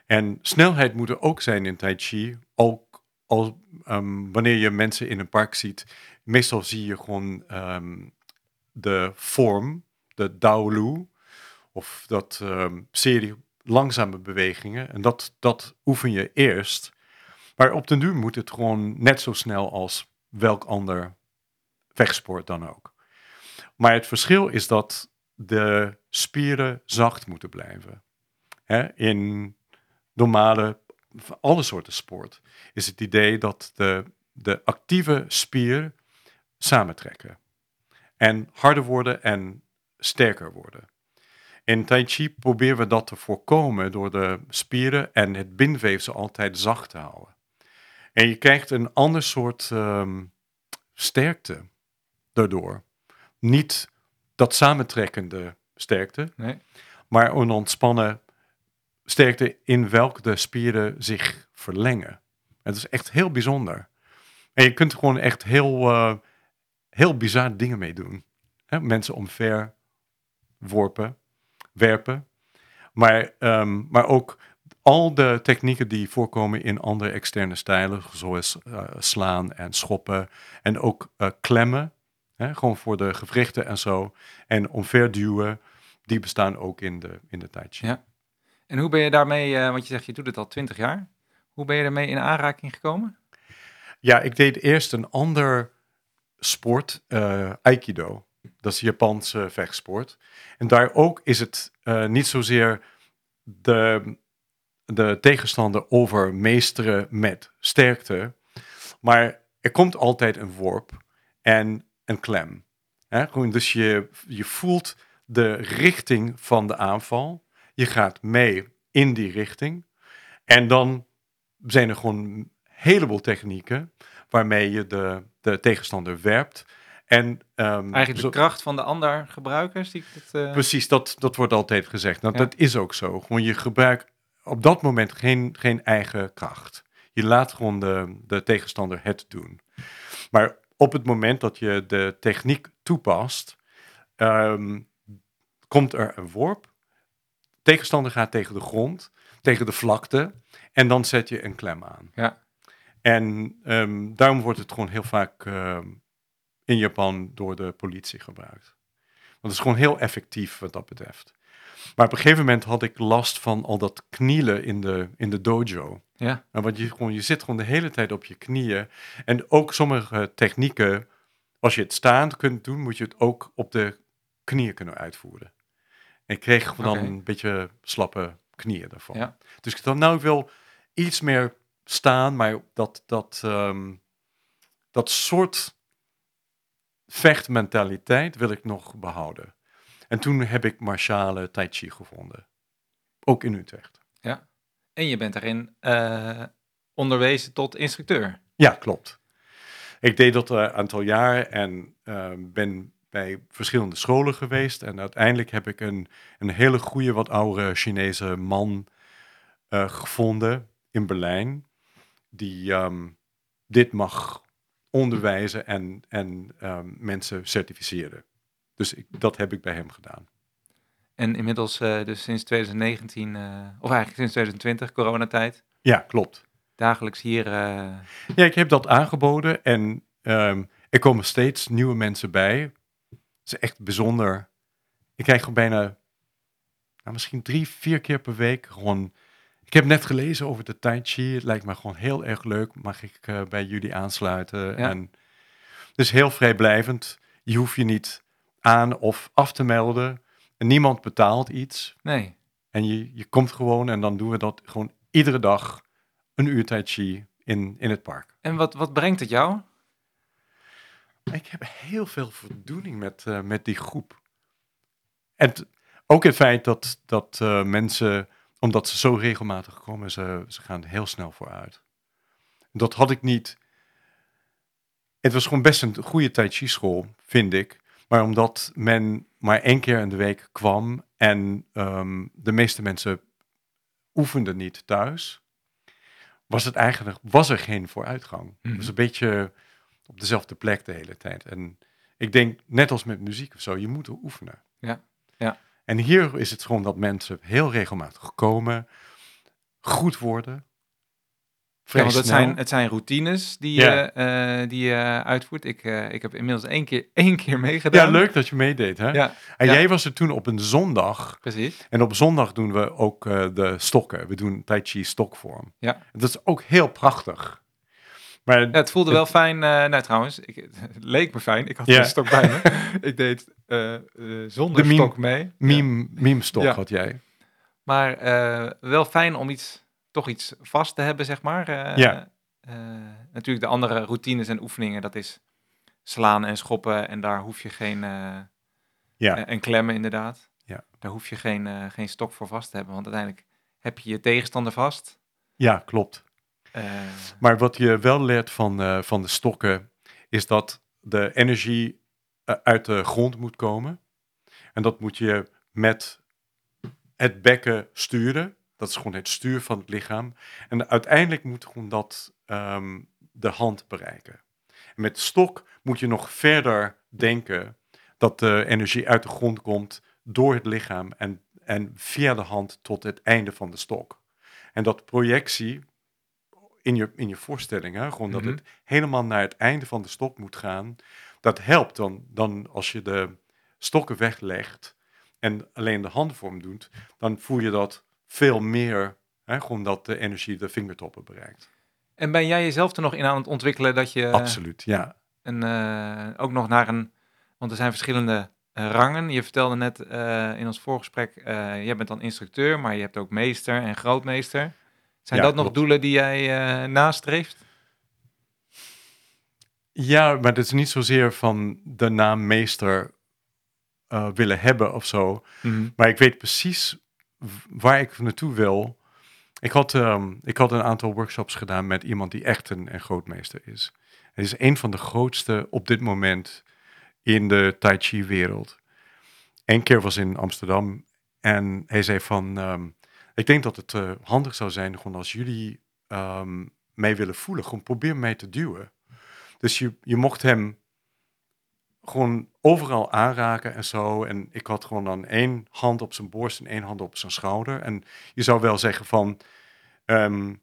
[SPEAKER 1] En snelheid moet er ook zijn in Tai Chi, ook ehm, wanneer je mensen in een park ziet. Meestal zie je gewoon de vorm, de Dao Lu, of dat serie langzame bewegingen. En dat, dat oefen je eerst. Maar op den duur moet het gewoon net zo snel als welk ander vechtsport dan ook. Maar het verschil is dat de spieren zacht moeten blijven. In normale, alle soorten sport is het idee dat de, de actieve spier samentrekken. En harder worden en sterker worden. In Tai Chi proberen we dat te voorkomen door de spieren en het bindweefsel altijd zacht te houden. En je krijgt een ander soort ehm, sterkte daardoor. Niet dat samentrekkende sterkte,
[SPEAKER 2] Nee.
[SPEAKER 1] maar een ontspannen sterkte in welke de spieren zich verlengen. Het is echt heel bijzonder. En je kunt er gewoon echt heel, eh, heel bizar dingen mee doen. Mensen omver worpen, werpen. Maar, ehm, maar ook al de technieken die voorkomen in andere externe stijlen, zoals eh, slaan en schoppen en ook eh, klemmen, hè? gewoon voor de gewrichten en zo, en omverduwen, die bestaan ook in de, in de Tai Chi.
[SPEAKER 2] Ja. En hoe ben je daarmee, eh, want je zegt je doet het al 20 jaar. Hoe ben je daarmee in aanraking gekomen?
[SPEAKER 1] Ja, ik deed eerst een ander sport, Aikido. Dat is Japanse vechtsport. En daar ook is het niet zozeer de, de tegenstander overmeesteren met sterkte, maar er komt altijd een worp en een klem. Hè? Dus je, je voelt de richting van de aanval. Je gaat mee in die richting. En dan zijn er gewoon een heleboel technieken waarmee je de, de tegenstander werpt. En, ehm,
[SPEAKER 2] Eigenlijk
[SPEAKER 1] zo-
[SPEAKER 2] de kracht van de ander gebruiken, zie ik het. eh,
[SPEAKER 1] Precies, dat, dat wordt altijd gezegd. Nou,
[SPEAKER 2] Ja.
[SPEAKER 1] Dat is ook zo. Gewoon je gebruikt op dat moment geen, geen eigen kracht. Je laat gewoon de, de tegenstander het doen. Maar op het moment dat je de techniek toepast, ehm, komt er een worp. Tegenstander gaat tegen de grond, tegen de vlakte. En dan zet je een klem aan.
[SPEAKER 2] Ja.
[SPEAKER 1] En ehm, daarom wordt het gewoon heel vaak ehm, in Japan door de politie gebruikt. Want het is gewoon heel effectief wat dat betreft. Maar op een gegeven moment had ik last van al dat knielen in de, in de dojo.
[SPEAKER 2] Ja.
[SPEAKER 1] Nou, want je, gewoon, je zit gewoon de hele tijd op je knieën. En ook sommige technieken, als je het staand kunt doen, moet je het ook op de knieën kunnen uitvoeren. En ik kreeg gewoon dan een beetje slappe knieën daarvan.
[SPEAKER 2] Ja.
[SPEAKER 1] Dus ik dacht, nou, ik wil iets meer staan, maar dat, dat, ehm, dat soort vechtmentaliteit wil ik nog behouden. En toen heb ik martiale tai chi gevonden. Ook in Utrecht.
[SPEAKER 2] En je bent daarin eh, onderwezen tot instructeur.
[SPEAKER 1] Ja, klopt. Ik deed dat een aantal jaar en ehm, ben bij verschillende scholen geweest. En uiteindelijk heb ik een, een hele goede, wat oudere Chinese man eh, gevonden in Berlijn. Die ehm, dit mag onderwijzen en, en ehm, mensen certificeren. Dus ik, dat heb ik bij hem gedaan.
[SPEAKER 2] En inmiddels, eh, dus sinds 2019, eh, of eigenlijk sinds 2020, coronatijd,
[SPEAKER 1] Ja, klopt.
[SPEAKER 2] dagelijks hier. eh,
[SPEAKER 1] Ja, ik heb dat aangeboden en ehm, er komen steeds nieuwe mensen bij. Het is echt bijzonder. Ik krijg gewoon bijna, nou, misschien drie, vier keer per week gewoon... Ik heb net gelezen over de Tai Chi. Het lijkt me gewoon heel erg leuk. Mag ik bij jullie aansluiten?
[SPEAKER 2] Ja.
[SPEAKER 1] En het is heel vrijblijvend. Je hoeft je niet aan of af te melden. En niemand betaalt iets.
[SPEAKER 2] nee,
[SPEAKER 1] En je, je komt gewoon en dan doen we dat gewoon iedere dag. Een uur Tai Chi in, in het park.
[SPEAKER 2] en wat, wat brengt het jou?
[SPEAKER 1] Ik heb heel veel voldoening met, eh, met die groep. En ook het feit dat, dat eh, mensen, omdat ze zo regelmatig komen, ze, ze gaan heel snel vooruit. Dat had ik niet. Het was gewoon best een goede Tai Chi school, vind ik. Maar omdat men maar één keer in de week kwam en ehm, de meeste mensen oefenden niet thuis, was het eigenlijk was er geen vooruitgang. Het was een beetje op dezelfde plek de hele tijd. En ik denk, net als met muziek of zo, je moet oefenen.
[SPEAKER 2] Ja, ja.
[SPEAKER 1] En hier is het gewoon dat mensen heel regelmatig komen, goed worden.
[SPEAKER 2] Ja, want het zijn, het zijn routines die,
[SPEAKER 1] Ja.
[SPEAKER 2] je, eh, die je uitvoert. Ik, eh, ik heb inmiddels één keer, één keer meegedaan.
[SPEAKER 1] Ja, leuk dat je meedeed. Hè?
[SPEAKER 2] Ja,
[SPEAKER 1] En
[SPEAKER 2] ja.
[SPEAKER 1] jij was er toen op een zondag.
[SPEAKER 2] precies.
[SPEAKER 1] En op zondag doen we ook eh, de stokken. We doen Tai Chi stokvorm.
[SPEAKER 2] Ja.
[SPEAKER 1] Dat is ook heel prachtig. Maar
[SPEAKER 2] Ja, het voelde wel fijn. eh nou, trouwens, ik, het leek me fijn. Ik had een stok bij me. ik deed eh, eh, zonder
[SPEAKER 1] De meme-
[SPEAKER 2] stok mee.
[SPEAKER 1] Meme, meme stok had jij.
[SPEAKER 2] Maar eh, wel fijn om iets, toch iets vast te hebben, zeg maar. Eh,
[SPEAKER 1] Ja.
[SPEAKER 2] eh, natuurlijk de andere routines en oefeningen, dat is slaan en schoppen. En daar hoef je geen... eh,
[SPEAKER 1] Ja.
[SPEAKER 2] en klemmen inderdaad.
[SPEAKER 1] Ja.
[SPEAKER 2] Daar hoef je geen, geen stok voor vast te hebben. Want uiteindelijk heb je je tegenstander vast.
[SPEAKER 1] ja, klopt. Maar wat je wel leert van, van de stokken, is dat de energie uit de grond moet komen. En dat moet je met het bekken sturen. Dat is gewoon het stuur van het lichaam. En uiteindelijk moet gewoon dat ehm, de hand bereiken. En met de stok moet je nog verder denken dat de energie uit de grond komt door het lichaam en, en via de hand tot het einde van de stok. En dat projectie in je, in je voorstelling, hè, gewoon
[SPEAKER 2] Mhm.
[SPEAKER 1] dat het helemaal naar het einde van de stok moet gaan, dat helpt dan, dan als je de stokken weglegt en alleen de handvorm doet, dan voel je dat veel meer, hè, gewoon dat de energie de vingertoppen bereikt.
[SPEAKER 2] en ben jij jezelf er nog in aan het ontwikkelen dat je
[SPEAKER 1] Absoluut, ja.
[SPEAKER 2] een, eh, ook nog naar een... Want er zijn verschillende eh, rangen. Je vertelde net eh, in ons voorgesprek, jij bent dan instructeur, maar je hebt ook meester en grootmeester. Zijn
[SPEAKER 1] Ja,
[SPEAKER 2] dat nog
[SPEAKER 1] klopt.
[SPEAKER 2] doelen die jij nastreeft?
[SPEAKER 1] Ja, maar het is niet zozeer van de naam meester willen hebben of zo. Maar ik weet precies waar ik naartoe wil. ik, had, ehm, ik had een aantal workshops gedaan met iemand die echt een, grootmeester is. Hij is een van de grootste op dit moment in de Tai Chi wereld. Eén keer was in Amsterdam en hij zei van, ehm, ik denk dat het eh, handig zou zijn gewoon als jullie ehm, mij willen voelen, gewoon probeer mij te duwen. Dus je, je mocht hem gewoon overal aanraken en zo. En ik had gewoon dan één hand op zijn borst en één hand op zijn schouder. En je zou wel zeggen van, ehm,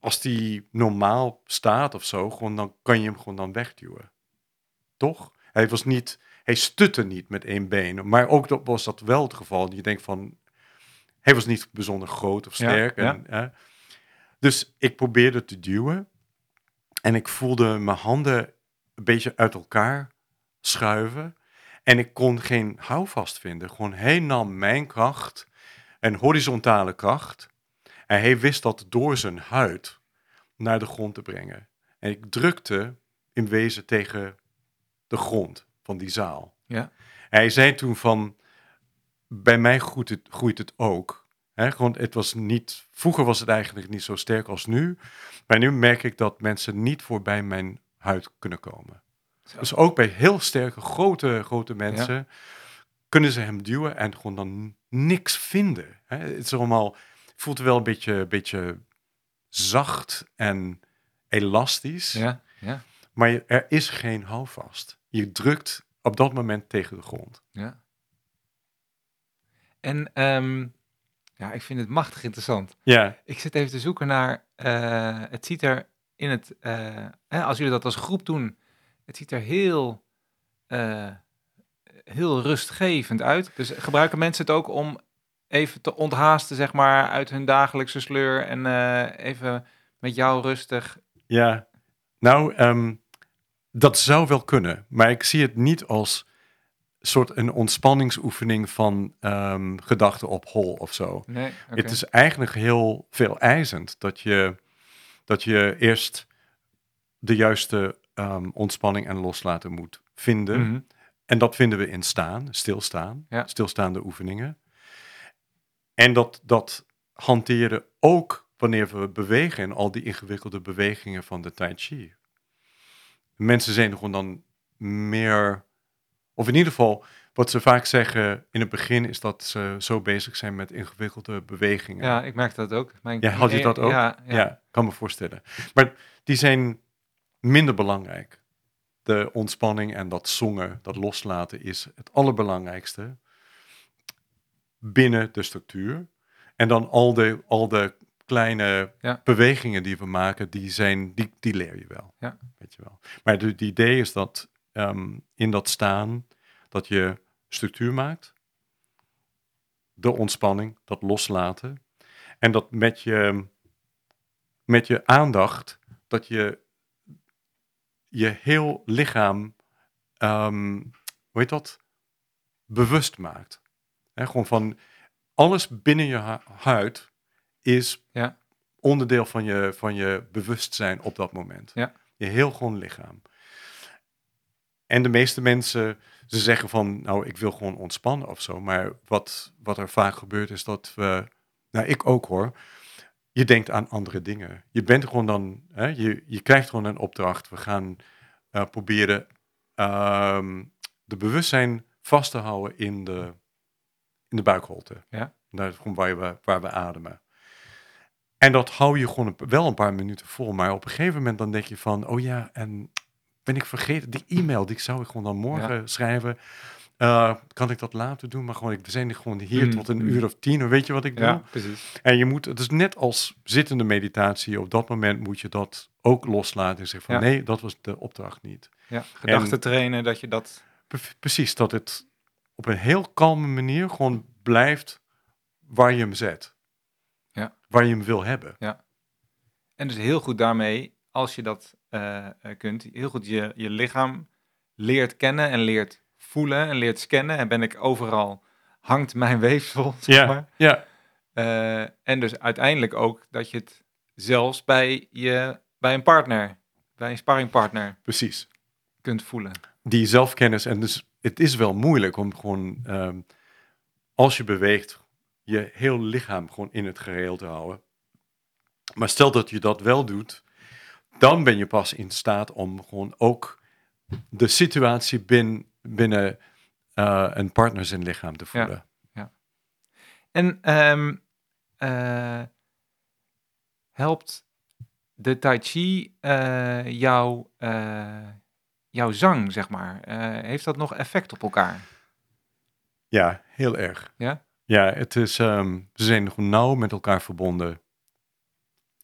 [SPEAKER 1] als die normaal staat of zo, gewoon dan kan je hem gewoon dan wegduwen. Toch? Hij was niet, hij stutte niet met één been. Maar ook dat was dat wel het geval. Je denkt van, hij was niet bijzonder groot of sterk.
[SPEAKER 2] ja.
[SPEAKER 1] En, hè. Dus ik probeerde te duwen. En ik voelde mijn handen een beetje uit elkaar schuiven. En ik kon geen houvast vinden. Gewoon hij nam mijn kracht, een horizontale kracht. En hij wist dat door zijn huid naar de grond te brengen. En ik drukte in wezen tegen de grond van die zaal.
[SPEAKER 2] Ja.
[SPEAKER 1] Hij zei toen van, bij mij groeit het, groeit het ook. Gewoon, het was niet, vroeger was het eigenlijk niet zo sterk als nu. Maar nu merk ik dat mensen niet voorbij mijn huid kunnen komen. Dus ook bij heel sterke, grote, grote mensen kunnen ze hem duwen en gewoon dan niks vinden. Hè? Het is allemaal, voelt wel een beetje, beetje zacht en elastisch,
[SPEAKER 2] Ja, ja,
[SPEAKER 1] maar je- er is geen houvast. Je drukt op dat moment tegen de grond.
[SPEAKER 2] ja. En ehm, ja, ik vind het machtig interessant.
[SPEAKER 1] Ja,
[SPEAKER 2] Ik zit even te zoeken naar, eh, het ziet er in het, eh, hè, als jullie dat als groep doen, het ziet er heel, eh, heel rustgevend uit. Dus gebruiken mensen het ook om even te onthaasten, zeg maar, uit hun dagelijkse sleur en eh, even met jou rustig.
[SPEAKER 1] ja. Nou, ehm, dat zou wel kunnen, maar ik zie het niet als soort een ontspanningsoefening van ehm, gedachten op hol of zo.
[SPEAKER 2] Nee.
[SPEAKER 1] Het is eigenlijk heel veel eisend dat je, dat je eerst de juiste ehm, ontspanning en loslaten moet vinden.
[SPEAKER 2] Mhm.
[SPEAKER 1] En dat vinden we in staan, stilstaan,
[SPEAKER 2] Ja.
[SPEAKER 1] stilstaande oefeningen. En dat, dat hanteren ook wanneer we bewegen in al die ingewikkelde bewegingen van de Tai Chi. Mensen zijn gewoon dan meer, of in ieder geval, wat ze vaak zeggen in het begin is dat ze zo bezig zijn met ingewikkelde bewegingen.
[SPEAKER 2] Ja, ik merk dat ook. Mijn,
[SPEAKER 1] Ja, had je dat ook?
[SPEAKER 2] Ja, ja.
[SPEAKER 1] Ja, kan me voorstellen. Maar die zijn minder belangrijk. De ontspanning en dat zongen, dat loslaten is het allerbelangrijkste binnen de structuur. En dan al de, al de kleine
[SPEAKER 2] Ja.
[SPEAKER 1] bewegingen die we maken, die, zijn, die, die leer je wel.
[SPEAKER 2] Ja.
[SPEAKER 1] Weet je wel. Maar het idee is dat ehm, in dat staan, dat je structuur maakt. De ontspanning, dat loslaten. En dat met je, met je aandacht, dat je je heel lichaam, ehm, hoe heet dat, bewust maakt. Gewoon van alles binnen je hu- huid is
[SPEAKER 2] Ja.
[SPEAKER 1] onderdeel van je, van je bewustzijn op dat moment.
[SPEAKER 2] Ja.
[SPEAKER 1] Je heel gewoon lichaam. En de meeste mensen, ze zeggen van, nou, ik wil gewoon ontspannen of zo. Maar wat, wat er vaak gebeurt is dat we, nou, ik ook hoor, je denkt aan andere dingen. Je bent gewoon dan, hè, je, je krijgt gewoon een opdracht. We gaan eh, proberen ehm, de bewustzijn vast te houden in de, in de buikholte.
[SPEAKER 2] Ja.
[SPEAKER 1] Daar is gewoon waar we, waar we ademen. En dat hou je gewoon een- wel een paar minuten vol. Maar op een gegeven moment dan denk je van, oh ja, en ben ik vergeten, die e-mail, die zou ik gewoon dan morgen schrijven. Eh, kan ik dat later doen? Maar gewoon, ik- we zijn gewoon hier
[SPEAKER 2] Mm,
[SPEAKER 1] tot een
[SPEAKER 2] mm.
[SPEAKER 1] uur of tien, weet je wat ik doe?
[SPEAKER 2] Ja, precies.
[SPEAKER 1] En je moet, het is net als zittende meditatie, op dat moment moet je dat ook loslaten en zeggen van
[SPEAKER 2] Ja.
[SPEAKER 1] nee, dat was de opdracht niet.
[SPEAKER 2] Ja, gedachten trainen, dat je dat...
[SPEAKER 1] Pre- Precies, dat het op een heel kalme manier gewoon blijft waar je hem zet.
[SPEAKER 2] Ja.
[SPEAKER 1] Waar je hem wil hebben.
[SPEAKER 2] En dus heel goed daarmee, als je dat eh, eh, kunt, heel goed je, je lichaam leert kennen en leert voelen en leert scannen. En ben ik overal, hangt mijn weefsel, zeg
[SPEAKER 1] Ja.
[SPEAKER 2] maar.
[SPEAKER 1] Ja,
[SPEAKER 2] Eh, en dus uiteindelijk ook dat je het zelfs bij, je, bij een partner, bij een sparringpartner
[SPEAKER 1] precies.
[SPEAKER 2] kunt voelen.
[SPEAKER 1] Die zelfkennis. En dus het is wel moeilijk om gewoon, ehm, als je beweegt, je heel lichaam gewoon in het gereel te houden. Maar stel dat je dat wel doet, dan ben je pas in staat om gewoon ook de situatie bin, binnen eh, een partner zijn lichaam te voelen.
[SPEAKER 2] En ehm, eh, helpt de Tai Chi eh, jouw, eh, jouw zang, zeg maar? Heeft dat nog effect op elkaar?
[SPEAKER 1] Ja, heel erg.
[SPEAKER 2] Ja?
[SPEAKER 1] Ja, het is, ehm, we zijn nauw met elkaar verbonden.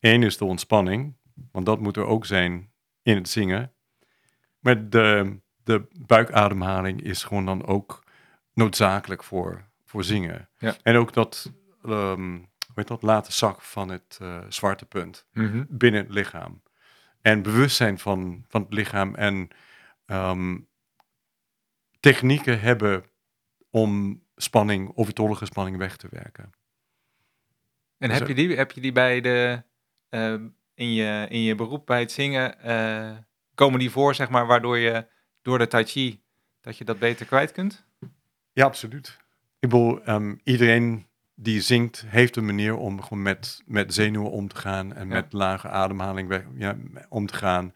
[SPEAKER 1] Eén is de ontspanning, want dat moet er ook zijn in het zingen. Maar de, de buikademhaling is gewoon dan ook noodzakelijk voor, voor zingen.
[SPEAKER 2] Ja.
[SPEAKER 1] En ook dat, ehm hoe heet dat, late zak van het eh, zwarte punt binnen het lichaam. En bewustzijn van, van het lichaam en ehm, technieken hebben om spanning, overtollige spanning weg te werken.
[SPEAKER 2] En
[SPEAKER 1] Dus
[SPEAKER 2] heb je die, heb je die bij de, eh, in, je, in je beroep bij het zingen, eh, komen die voor, zeg maar, waardoor je door de Tai Chi, dat je dat beter kwijt kunt?
[SPEAKER 1] Ja, absoluut. Ik bedoel, ehm, iedereen die zingt, heeft een manier om gewoon met, met zenuwen om te gaan en
[SPEAKER 2] Ja.
[SPEAKER 1] met lage ademhaling weg, ja, om te gaan.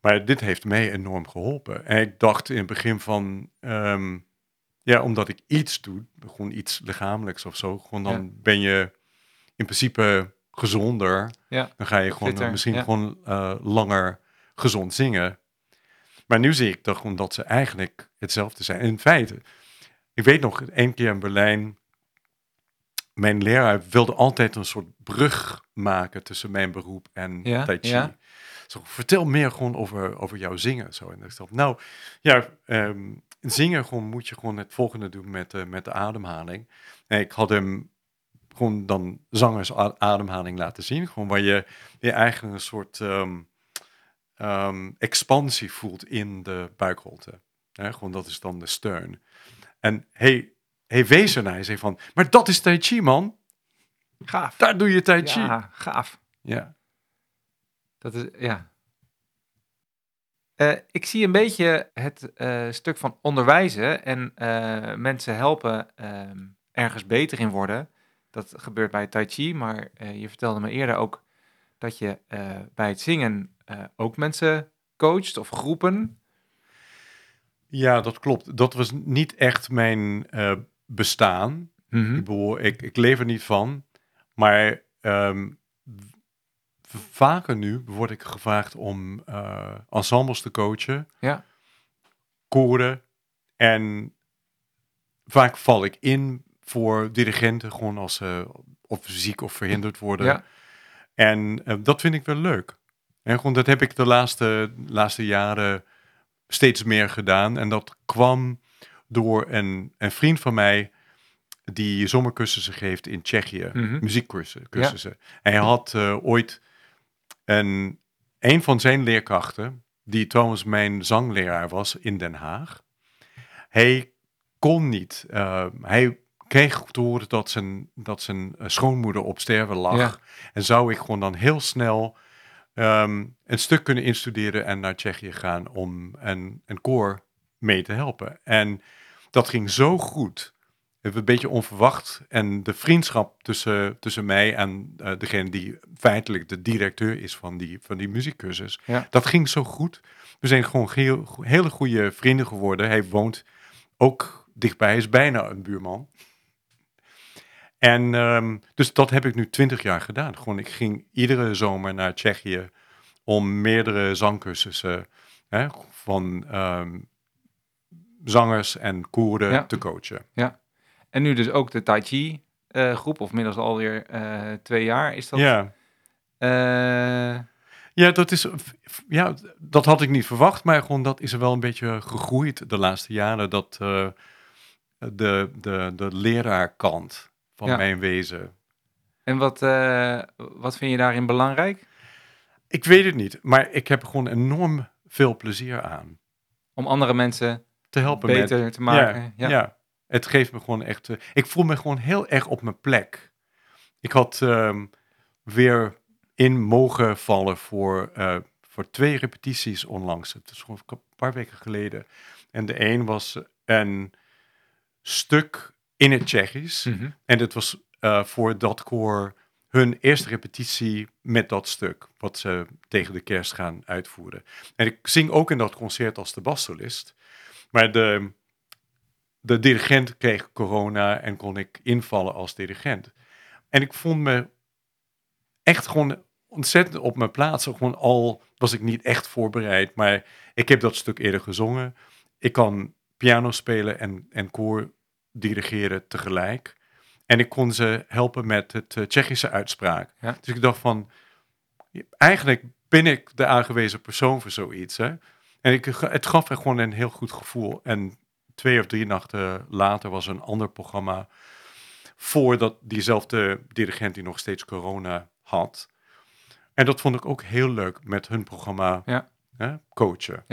[SPEAKER 1] Maar dit heeft mij enorm geholpen. En ik dacht in het begin van, ehm, ja, omdat ik iets doe, gewoon iets lichamelijks of zo, gewoon dan
[SPEAKER 2] Ja.
[SPEAKER 1] ben je in principe gezonder.
[SPEAKER 2] Ja,
[SPEAKER 1] Dan ga je gewoon
[SPEAKER 2] fitter,
[SPEAKER 1] misschien gewoon eh, langer gezond zingen. Maar nu zie ik toch gewoon dat ze eigenlijk hetzelfde zijn. In feite, ik weet nog, één keer in Berlijn, mijn leraar wilde altijd een soort brug maken tussen mijn beroep en
[SPEAKER 2] Ja,
[SPEAKER 1] Tai Chi.
[SPEAKER 2] ja.
[SPEAKER 1] Zo, vertel meer gewoon over, over jouw zingen. Zo. En ik dacht, nou, ja, ehm, zingen gewoon moet je gewoon het volgende doen met, eh, met de ademhaling. En ik had hem gewoon dan zangers a- ademhaling laten zien. Gewoon waar je, je eigenlijk een soort ehm, ehm, expansie voelt in de buikholte. Hè, gewoon dat is dan de steun. En hij, hij wees zei van, maar dat is Tai Chi, man.
[SPEAKER 2] gaaf.
[SPEAKER 1] Daar doe je Tai Chi. Ja.
[SPEAKER 2] Ja, gaaf. Dat is, ja. Eh, ik zie een beetje het eh, stuk van onderwijzen en eh, mensen helpen ehm, ergens beter in worden. Dat gebeurt bij Tai Chi, maar je vertelde me eerder ook dat je bij het zingen eh, ook mensen coacht of groepen.
[SPEAKER 1] ja, dat klopt. Dat was niet echt mijn eh, bestaan.
[SPEAKER 2] Mhm.
[SPEAKER 1] Ik bedoel, ik, ik leef er niet van. Maar ehm, vaker nu word ik gevraagd om eh, ensembles te coachen.
[SPEAKER 2] Ja.
[SPEAKER 1] Koren. En vaak val ik in voor dirigenten, gewoon als ze of ziek of verhinderd worden.
[SPEAKER 2] Ja.
[SPEAKER 1] En dat vind ik wel leuk. En gewoon, dat heb ik de laatste, laatste jaren steeds meer gedaan. En dat kwam door een, een vriend van mij die zomercursussen geeft in Tsjechië.
[SPEAKER 2] Mhm.
[SPEAKER 1] Muziekcursussen. cursussen. En hij had eh, ooit een, een van zijn leerkrachten, die trouwens mijn zangleraar was in Den Haag. Hij kon niet. eh, hij kreeg te horen dat zijn, dat zijn eh, schoonmoeder op sterven lag.
[SPEAKER 2] Ja.
[SPEAKER 1] En zou ik gewoon dan heel snel ehm, een stuk kunnen instuderen en naar Tsjechië gaan om een, een koor mee te helpen. En dat ging zo goed. Een beetje onverwacht. En de vriendschap tussen, tussen mij en eh, degene die feitelijk de directeur is van die, van die muziekcursus,
[SPEAKER 2] Ja.
[SPEAKER 1] dat ging zo goed. We zijn gewoon heel, hele goede vrienden geworden. Hij woont ook dichtbij, hij is bijna een buurman. En ehm, dus dat heb ik nu twintig jaar gedaan. Gewoon, ik ging iedere zomer naar Tsjechië om meerdere zangcursussen hè, van ehm, zangers en koeren
[SPEAKER 2] Ja.
[SPEAKER 1] te coachen.
[SPEAKER 2] En nu dus ook de Tai Chi eh, groep, of middels alweer eh twee jaar. Is dat?
[SPEAKER 1] Ja.
[SPEAKER 2] eh,
[SPEAKER 1] Ja, dat is, ja, dat had ik niet verwacht, maar gewoon dat is er wel een beetje gegroeid de laatste jaren. Dat de, de, de leraarkant van
[SPEAKER 2] Ja.
[SPEAKER 1] mijn wezen.
[SPEAKER 2] en wat, eh, wat vind je daarin belangrijk?
[SPEAKER 1] Ik weet het niet, maar ik heb gewoon enorm veel plezier aan.
[SPEAKER 2] Om andere mensen
[SPEAKER 1] Te helpen met
[SPEAKER 2] beter te maken.
[SPEAKER 1] Ja,
[SPEAKER 2] Ja.
[SPEAKER 1] het geeft me gewoon echt. eh, ik voel me gewoon heel erg op mijn plek. Ik had ehm, weer in mogen vallen voor, eh, voor twee repetities onlangs. Het is gewoon een paar weken geleden. En de een was een stuk in het Tsjechisch.
[SPEAKER 2] Mhm.
[SPEAKER 1] En dit was eh, voor dat koor hun eerste repetitie met dat stuk, wat ze tegen de kerst gaan uitvoeren. En ik zing ook in dat concert als de bassolist. Maar de, de dirigent kreeg corona en kon ik invallen als dirigent. En ik vond me echt gewoon ontzettend op mijn plaats. Gewoon al was ik niet echt voorbereid, maar ik heb dat stuk eerder gezongen. Ik kan piano spelen en, en koor dirigeren tegelijk. En ik kon ze helpen met het eh, Tsjechische uitspraak.
[SPEAKER 2] Ja.
[SPEAKER 1] Dus ik dacht van, eigenlijk ben ik de aangewezen persoon voor zoiets. Hè? En ik, het gaf me gewoon een heel goed gevoel. En twee of drie nachten later was een ander programma voordat diezelfde dirigent die nog steeds corona had. En dat vond ik ook heel leuk met hun programma
[SPEAKER 2] Ja.
[SPEAKER 1] hè, coachen.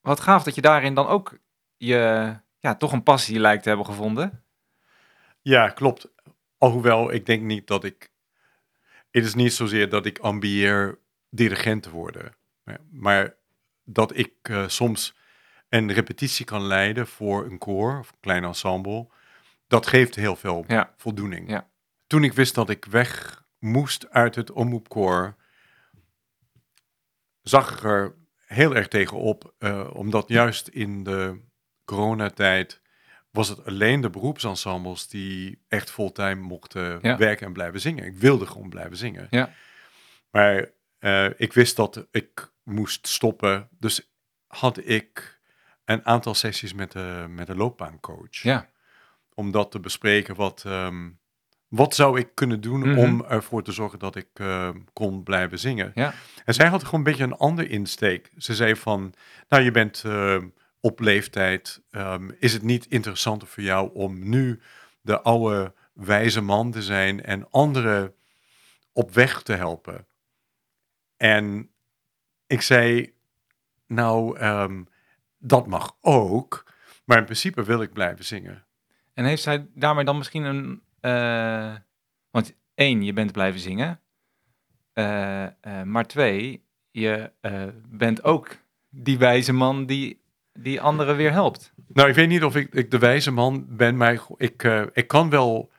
[SPEAKER 2] Wat gaaf dat je daarin dan ook je, ja, toch een passie lijkt te hebben gevonden.
[SPEAKER 1] Ja, klopt. Alhoewel, ik denk niet dat ik... Het is niet zozeer dat ik ambieer dirigent te worden. Maar dat ik eh, soms een repetitie kan leiden voor een koor of een klein ensemble. Dat geeft heel veel
[SPEAKER 2] Ja.
[SPEAKER 1] voldoening.
[SPEAKER 2] Ja.
[SPEAKER 1] Toen ik wist dat ik weg moest uit het omroepkoor, zag ik er heel erg tegenop. eh omdat juist in de coronatijd was het alleen de beroepsensembles die echt fulltime mochten
[SPEAKER 2] Ja.
[SPEAKER 1] werken en blijven zingen. Ik wilde gewoon blijven zingen.
[SPEAKER 2] Ja.
[SPEAKER 1] Maar eh, ik wist dat ik moest stoppen. Dus had ik een aantal sessies met de, met de loopbaancoach.
[SPEAKER 2] Ja.
[SPEAKER 1] Om dat te bespreken. Wat, ehm, wat zou ik kunnen doen
[SPEAKER 2] Mhm.
[SPEAKER 1] om ervoor te zorgen dat ik eh, kon blijven zingen.
[SPEAKER 2] Ja.
[SPEAKER 1] En zij had gewoon een beetje een ander insteek. Ze zei van, nou je bent eh, op leeftijd. ehm, is het niet interessanter voor jou om nu de oude wijze man te zijn en anderen op weg te helpen? En ik zei, nou, ehm, dat mag ook. Maar in principe wil ik blijven zingen.
[SPEAKER 2] En heeft zij daarmee dan misschien een... eh, want één, je bent blijven zingen. Eh, eh, maar twee, je bent ook die wijze man die, die anderen weer helpt.
[SPEAKER 1] Nou, ik weet niet of ik, ik de wijze man ben, maar ik, eh, ik kan wel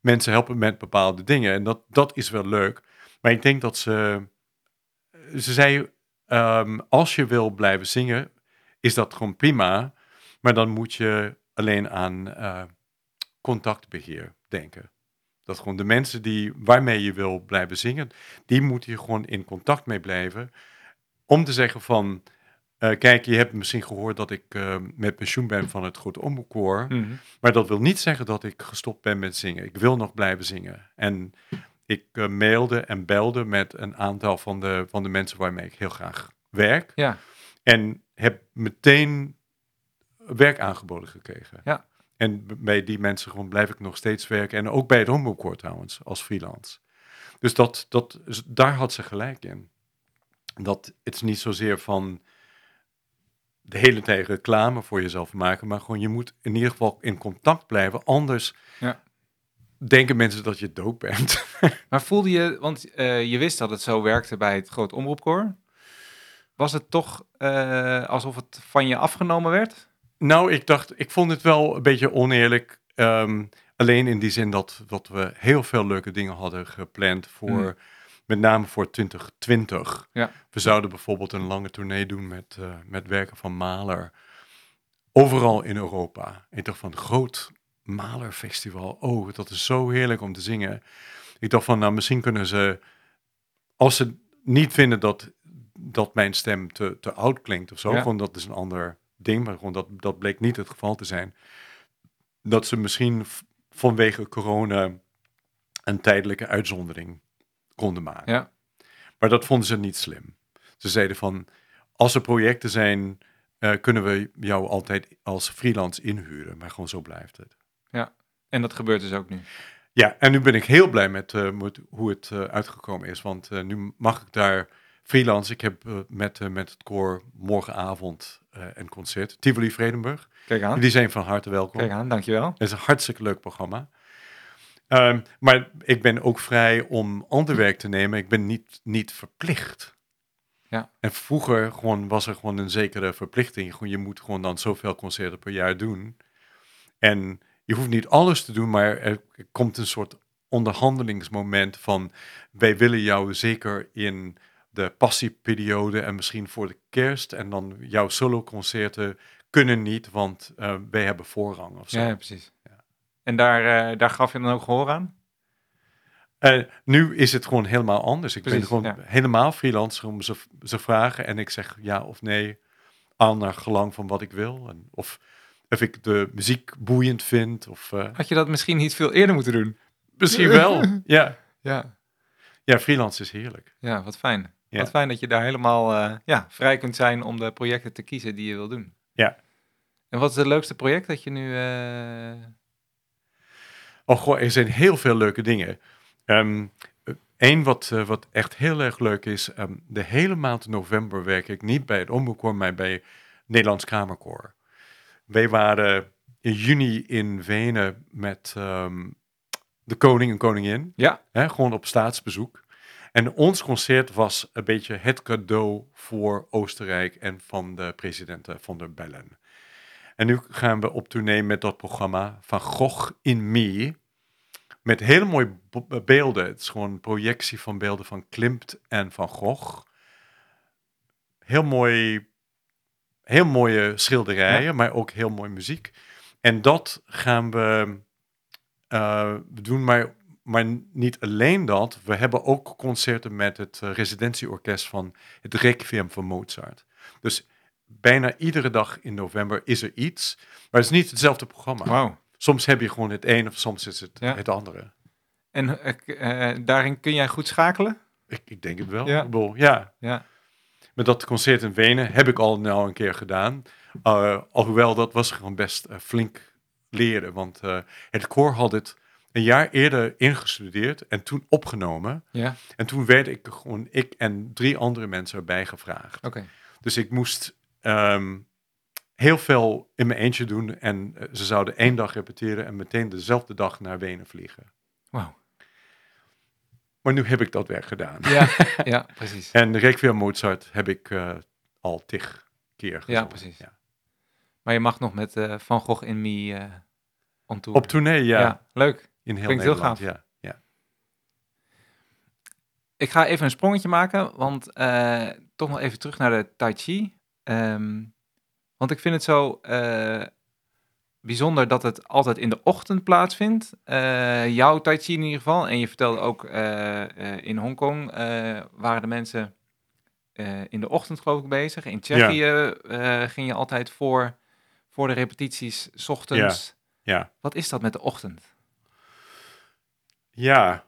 [SPEAKER 1] mensen helpen met bepaalde dingen. En dat, dat is wel leuk. Maar ik denk dat ze... Ze zei, ehm, als je wil blijven zingen, is dat gewoon prima. Maar dan moet je alleen aan eh, contactbeheer denken. Dat gewoon de mensen die, waarmee je wil blijven zingen, die moet je gewoon in contact mee blijven. Om te zeggen van, eh, kijk, je hebt misschien gehoord dat ik eh, met pensioen ben van het Grote Omroepkoor. Maar dat wil niet zeggen dat ik gestopt ben met zingen. Ik wil nog blijven zingen. En ik eh, mailde en belde met een aantal van de, van de mensen waarmee ik heel graag werk.
[SPEAKER 2] Ja.
[SPEAKER 1] En heb meteen werk aangeboden gekregen.
[SPEAKER 2] Ja.
[SPEAKER 1] En bij die mensen gewoon blijf ik nog steeds werken. En ook bij het Omroepkoor trouwens, als freelance. Dus dat, dat, daar had ze gelijk in. Dat het is niet zozeer van de hele tijd reclame voor jezelf maken, maar gewoon je moet in ieder geval in contact blijven. Anders
[SPEAKER 2] Ja.
[SPEAKER 1] denken mensen dat je dood bent.
[SPEAKER 2] Maar voelde je, want eh, je wist dat het zo werkte bij het Groot Omroepkoor. Was het toch eh, alsof het van je afgenomen werd?
[SPEAKER 1] Nou, ik dacht, ik vond het wel een beetje oneerlijk. ehm, alleen in die zin dat, dat we heel veel leuke dingen hadden gepland voor,
[SPEAKER 2] Mm.
[SPEAKER 1] Met name voor 2020.
[SPEAKER 2] Ja.
[SPEAKER 1] We zouden bijvoorbeeld een lange tournee doen met, eh, met werken van Mahler. Overal in Europa. Ik dacht van, groot Mahler-festival. Oh, dat is zo heerlijk om te zingen. Ik dacht van, nou, misschien kunnen ze, als ze niet vinden dat, dat mijn stem te, te oud klinkt of zo,
[SPEAKER 2] Ja.
[SPEAKER 1] gewoon dat is een ander ding, maar gewoon dat, dat bleek niet het geval te zijn. Dat ze misschien vanwege corona een tijdelijke uitzondering konden maken.
[SPEAKER 2] Ja.
[SPEAKER 1] Maar dat vonden ze niet slim. Ze zeiden van, als er projecten zijn, eh, kunnen we jou altijd als freelance inhuren. Maar gewoon zo blijft het.
[SPEAKER 2] En dat gebeurt dus ook nu.
[SPEAKER 1] Ja, en nu ben ik heel blij met, eh, met hoe het eh, uitgekomen is. Want nu mag ik daar freelance. Ik heb met, met het koor morgenavond een concert. Tivoli Vredenburg.
[SPEAKER 2] Kijk aan.
[SPEAKER 1] Die zijn van harte welkom.
[SPEAKER 2] Kijk aan, dankjewel.
[SPEAKER 1] Het is een hartstikke leuk programma. Ehm, maar ik ben ook vrij om ander werk te nemen. Ik ben niet, niet verplicht.
[SPEAKER 2] Ja.
[SPEAKER 1] En vroeger gewoon, was er gewoon een zekere verplichting. Gewoon, je moet gewoon dan zoveel concerten per jaar doen. En je hoeft niet alles te doen, maar er komt een soort onderhandelingsmoment van wij willen jou zeker in de passieperiode en misschien voor de kerst en dan jouw soloconcerten kunnen niet, want eh, wij hebben voorrang of zo.
[SPEAKER 2] Ja, ja, precies. En daar, eh, daar gaf je dan ook gehoor aan?
[SPEAKER 1] Eh, nu is het gewoon helemaal anders. Ik
[SPEAKER 2] Precies,
[SPEAKER 1] ben gewoon
[SPEAKER 2] ja.
[SPEAKER 1] helemaal freelancer om ze, ze vragen en ik zeg ja of nee aan naar gelang van wat ik wil. En of, of ik de muziek boeiend vind of eh,
[SPEAKER 2] Had je dat misschien niet veel eerder moeten doen?
[SPEAKER 1] misschien wel. Ja.
[SPEAKER 2] Ja.
[SPEAKER 1] ja, freelance is heerlijk.
[SPEAKER 2] Ja, wat fijn.
[SPEAKER 1] Ja.
[SPEAKER 2] Wat fijn dat je daar helemaal ja, vrij kunt zijn om de projecten te kiezen die je wil doen.
[SPEAKER 1] Ja.
[SPEAKER 2] En wat is het leukste project dat je nu...
[SPEAKER 1] Oh goh, er zijn heel veel leuke dingen. Ehm Eén wat, eh, wat echt heel erg leuk is, ehm, de hele maand november werk ik niet bij het Omroepkoor, maar bij Nederlands Kamerkoor. Wij waren in juni in Wenen met ehm, de koning en koningin,
[SPEAKER 2] Ja.
[SPEAKER 1] hè, gewoon op staatsbezoek. En ons concert was een beetje het cadeau voor Oostenrijk en van de president van der Bellen. En nu gaan we op tournee met dat programma Van Gogh in Me. Met hele mooie beelden. Het is gewoon een projectie van beelden van Klimt en Van Gogh. Heel mooi, heel mooie schilderijen, maar ook heel mooie muziek. En dat gaan we eh, doen, maar, maar niet alleen dat. We hebben ook concerten met het eh, residentieorkest van het Requiem van Mozart. Dus bijna iedere dag in november is er iets, maar het is niet hetzelfde programma.
[SPEAKER 2] Wauw.
[SPEAKER 1] Soms heb je gewoon het een of soms is het
[SPEAKER 2] Ja.
[SPEAKER 1] het andere.
[SPEAKER 2] En eh, eh, daarin kun jij goed schakelen?
[SPEAKER 1] Ik, ik denk het wel.
[SPEAKER 2] Ja.
[SPEAKER 1] Ja.
[SPEAKER 2] Ja.
[SPEAKER 1] Met dat concert in Wenen heb ik al nou een keer gedaan. Uh, alhoewel, dat was gewoon best flink leren. Want het koor had het een jaar eerder ingestudeerd en toen opgenomen.
[SPEAKER 2] Ja,
[SPEAKER 1] En toen werd ik gewoon, ik en drie andere mensen erbij gevraagd.
[SPEAKER 2] oké.
[SPEAKER 1] Dus ik moest ehm, heel veel in mijn eentje doen. En eh, ze zouden één dag repeteren en meteen dezelfde dag naar Wenen vliegen.
[SPEAKER 2] Wauw.
[SPEAKER 1] Maar nu heb ik dat werk gedaan.
[SPEAKER 2] Ja, ja, precies.
[SPEAKER 1] En de Requiem Mozart heb ik eh, al tig keer gezongen.
[SPEAKER 2] precies.
[SPEAKER 1] Ja.
[SPEAKER 2] Maar je mag nog met eh, Van Gogh in Me on tour.
[SPEAKER 1] Op tournee, ja.
[SPEAKER 2] leuk.
[SPEAKER 1] In heel
[SPEAKER 2] Klinkt heel
[SPEAKER 1] Nederland,
[SPEAKER 2] gaaf.
[SPEAKER 1] Ja, ja.
[SPEAKER 2] Ik ga even een sprongetje maken, want toch nog even terug naar de Tai Chi. Ehm, want ik vind het zo eh, bijzonder dat het altijd in de ochtend plaatsvindt. Eh, jouw Tai Chi in ieder geval. En je vertelde ook eh, in Hongkong waren de mensen in de ochtend geloof ik bezig. In Tsjechië ging je altijd voor, voor de repetities 's ochtends.
[SPEAKER 1] ja.
[SPEAKER 2] Wat is dat met de ochtend?
[SPEAKER 1] Ja.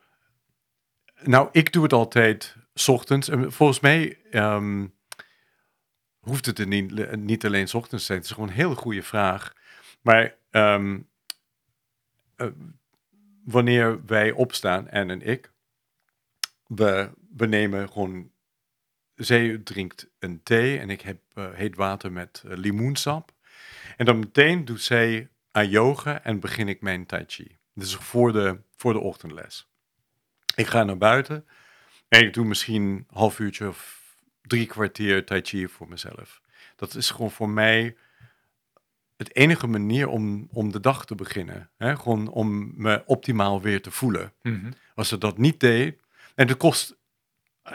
[SPEAKER 1] Nou, ik doe het altijd 's ochtends. En volgens mij ehm, hoeft het er niet, niet alleen 's ochtends te zijn. Het is gewoon een hele goede vraag. Maar ehm, eh, wanneer wij opstaan, en en ik, we, we nemen gewoon... Zij drinkt een thee en ik heb eh, heet water met eh, limoensap. En dan meteen doet zij aan yoga en begin ik mijn tai chi. Dus voor de, voor de ochtendles. Ik ga naar buiten en ik doe misschien een half uurtje of drie kwartier tai chi voor mezelf. Dat is gewoon voor mij het enige manier om, om de dag te beginnen. Hè? Gewoon om me optimaal weer te voelen. Als ze dat niet deed, en het kost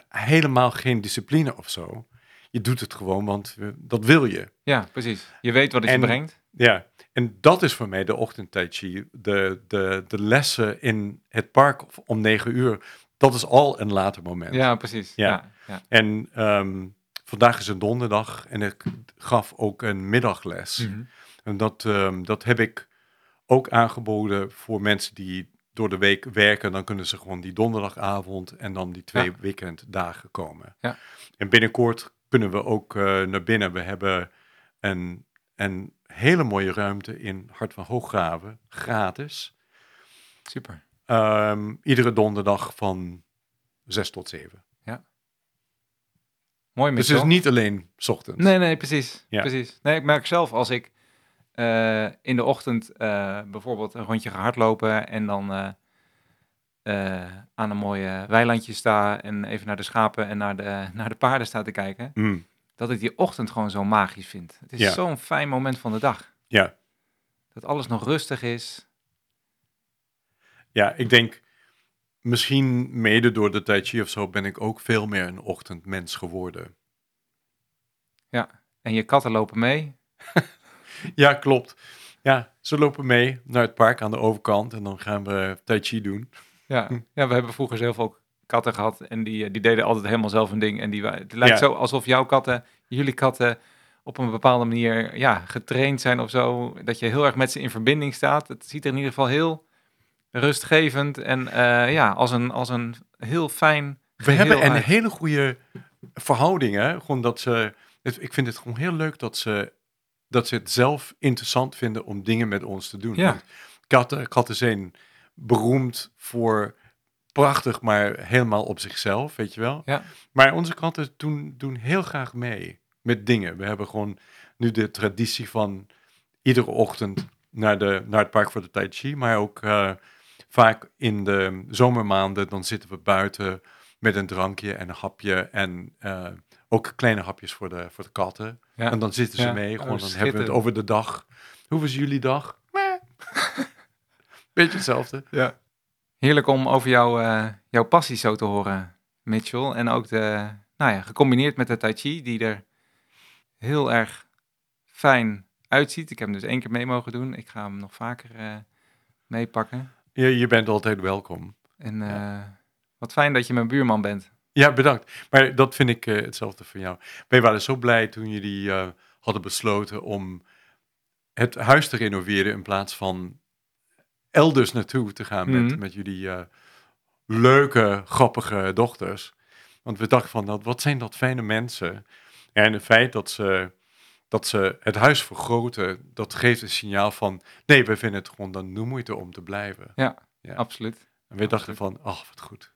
[SPEAKER 1] helemaal geen discipline of zo. Je doet het gewoon, want dat wil je.
[SPEAKER 2] Ja, precies. Je weet wat het
[SPEAKER 1] En-
[SPEAKER 2] je brengt.
[SPEAKER 1] Ja, en dat is voor mij de ochtend tai chi. De, de, de lessen in het park om negen uur, dat is al een later moment.
[SPEAKER 2] Ja, precies.
[SPEAKER 1] Ja.
[SPEAKER 2] Ja. Ja.
[SPEAKER 1] En ehm, vandaag is een donderdag en ik gaf ook een middagles.
[SPEAKER 2] Mhm.
[SPEAKER 1] En dat, ehm, dat heb ik ook aangeboden voor mensen die door de week werken. Dan kunnen ze gewoon die donderdagavond en dan die twee
[SPEAKER 2] Ja.
[SPEAKER 1] weekenddagen komen.
[SPEAKER 2] Ja.
[SPEAKER 1] En binnenkort kunnen we ook eh, naar binnen. We hebben een, een hele mooie ruimte in Hart van Hooggraven, gratis.
[SPEAKER 2] Super.
[SPEAKER 1] Ehm, iedere donderdag van 6 tot 7.
[SPEAKER 2] Mooi
[SPEAKER 1] Dus het is niet alleen 's ochtends.
[SPEAKER 2] Nee, nee, precies.
[SPEAKER 1] Ja.
[SPEAKER 2] precies. Nee, ik merk zelf als ik eh, in de ochtend eh, bijvoorbeeld een rondje ga hardlopen en dan eh, aan een mooie weilandje sta en even naar de schapen en naar de, naar de paarden sta te kijken,
[SPEAKER 1] Mm,
[SPEAKER 2] dat ik die ochtend gewoon zo magisch vind. Het is
[SPEAKER 1] Ja.
[SPEAKER 2] zo'n fijn moment van de dag.
[SPEAKER 1] ja,
[SPEAKER 2] Dat alles nog rustig is.
[SPEAKER 1] Ja, ik denk misschien mede door de Tai Chi of zo ben ik ook veel meer een ochtendmens geworden.
[SPEAKER 2] En je katten lopen mee.
[SPEAKER 1] Ja, klopt. Ja, ze lopen mee naar het park aan de overkant en dan gaan we Tai Chi doen.
[SPEAKER 2] Ja, ja we hebben vroeger heel veel katten gehad en die, eh, die deden altijd helemaal zelf hun ding. En die, het lijkt
[SPEAKER 1] Ja.
[SPEAKER 2] zo alsof jouw katten, jullie katten, op een bepaalde manier ja, getraind zijn of zo. Dat je heel erg met ze in verbinding staat. Het ziet er in ieder geval heel rustgevend en eh, ja, als een, als een heel fijn
[SPEAKER 1] We hebben een
[SPEAKER 2] uit.
[SPEAKER 1] hele goede verhouding, hè. Gewoon dat ze, het- ik vind het gewoon heel leuk dat ze, dat ze het zelf interessant vinden om dingen met ons te doen.
[SPEAKER 2] Ja.
[SPEAKER 1] Katten, katten zijn beroemd voor prachtig, maar helemaal op zichzelf, weet je wel.
[SPEAKER 2] Ja.
[SPEAKER 1] Maar onze katten doen, doen heel graag mee met dingen. We hebben gewoon nu de traditie van iedere ochtend naar, de, naar het park voor de Tai Chi, maar ook eh, vaak in de zomermaanden, dan zitten we buiten met een drankje en een hapje en eh, ook kleine hapjes voor de, voor de katten.
[SPEAKER 2] Ja.
[SPEAKER 1] En dan zitten ze
[SPEAKER 2] Ja.
[SPEAKER 1] mee,
[SPEAKER 2] Oh,
[SPEAKER 1] gewoon dan hebben we het over de dag. Hoe was jullie dag? Beetje hetzelfde.
[SPEAKER 2] Ja. Heerlijk om over jouw, eh, jouw passie zo te horen, Mitchell. En ook de, nou ja, gecombineerd met de Tai Chi, die er heel erg fijn uitziet. Ik heb hem dus één keer mee mogen doen. Ik ga hem nog vaker eh, meepakken.
[SPEAKER 1] Je, je bent altijd welkom.
[SPEAKER 2] En eh, wat fijn dat je mijn buurman bent.
[SPEAKER 1] Ja, bedankt. Maar dat vind ik eh, hetzelfde voor jou. Wij waren zo blij toen jullie eh, hadden besloten om het huis te renoveren in plaats van elders naartoe te gaan met,
[SPEAKER 2] Mhm.
[SPEAKER 1] met jullie leuke, grappige dochters. Want we dachten van, dat, wat zijn dat fijne mensen. En het feit dat ze, dat ze het huis vergroten, dat geeft een signaal van, nee, we vinden het gewoon dan de moeite om te blijven. Ja.
[SPEAKER 2] Absoluut.
[SPEAKER 1] En we dachten van, ach, wat goed.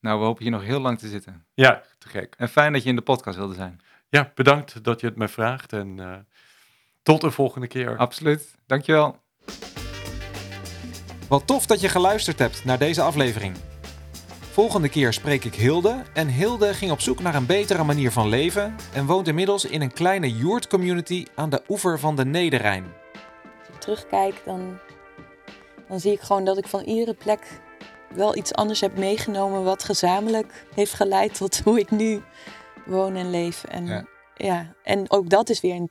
[SPEAKER 2] Nou, we hopen hier nog heel lang te zitten.
[SPEAKER 1] Ja, te gek.
[SPEAKER 2] En fijn dat je in de podcast wilde zijn.
[SPEAKER 1] Ja, bedankt dat je het mij vraagt en eh, tot de volgende keer.
[SPEAKER 2] Absoluut. Dankjewel.
[SPEAKER 3] Wat tof dat je geluisterd hebt naar deze aflevering. Volgende keer spreek ik Hilde en Hilde ging op zoek naar een betere manier van leven en woont inmiddels in een kleine Joert-community aan de oever van de Nederrijn.
[SPEAKER 5] Als ik terugkijk, dan, dan zie ik gewoon dat ik van iedere plek wel iets anders heb meegenomen wat gezamenlijk heeft geleid tot hoe ik nu woon en leef. En,
[SPEAKER 3] Ja.
[SPEAKER 5] ja. en ook dat is weer een,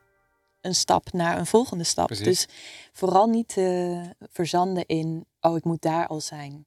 [SPEAKER 5] een stap naar een volgende stap.
[SPEAKER 3] Precies.
[SPEAKER 5] Dus vooral niet eh, verzanden in, oh ik moet daar al zijn.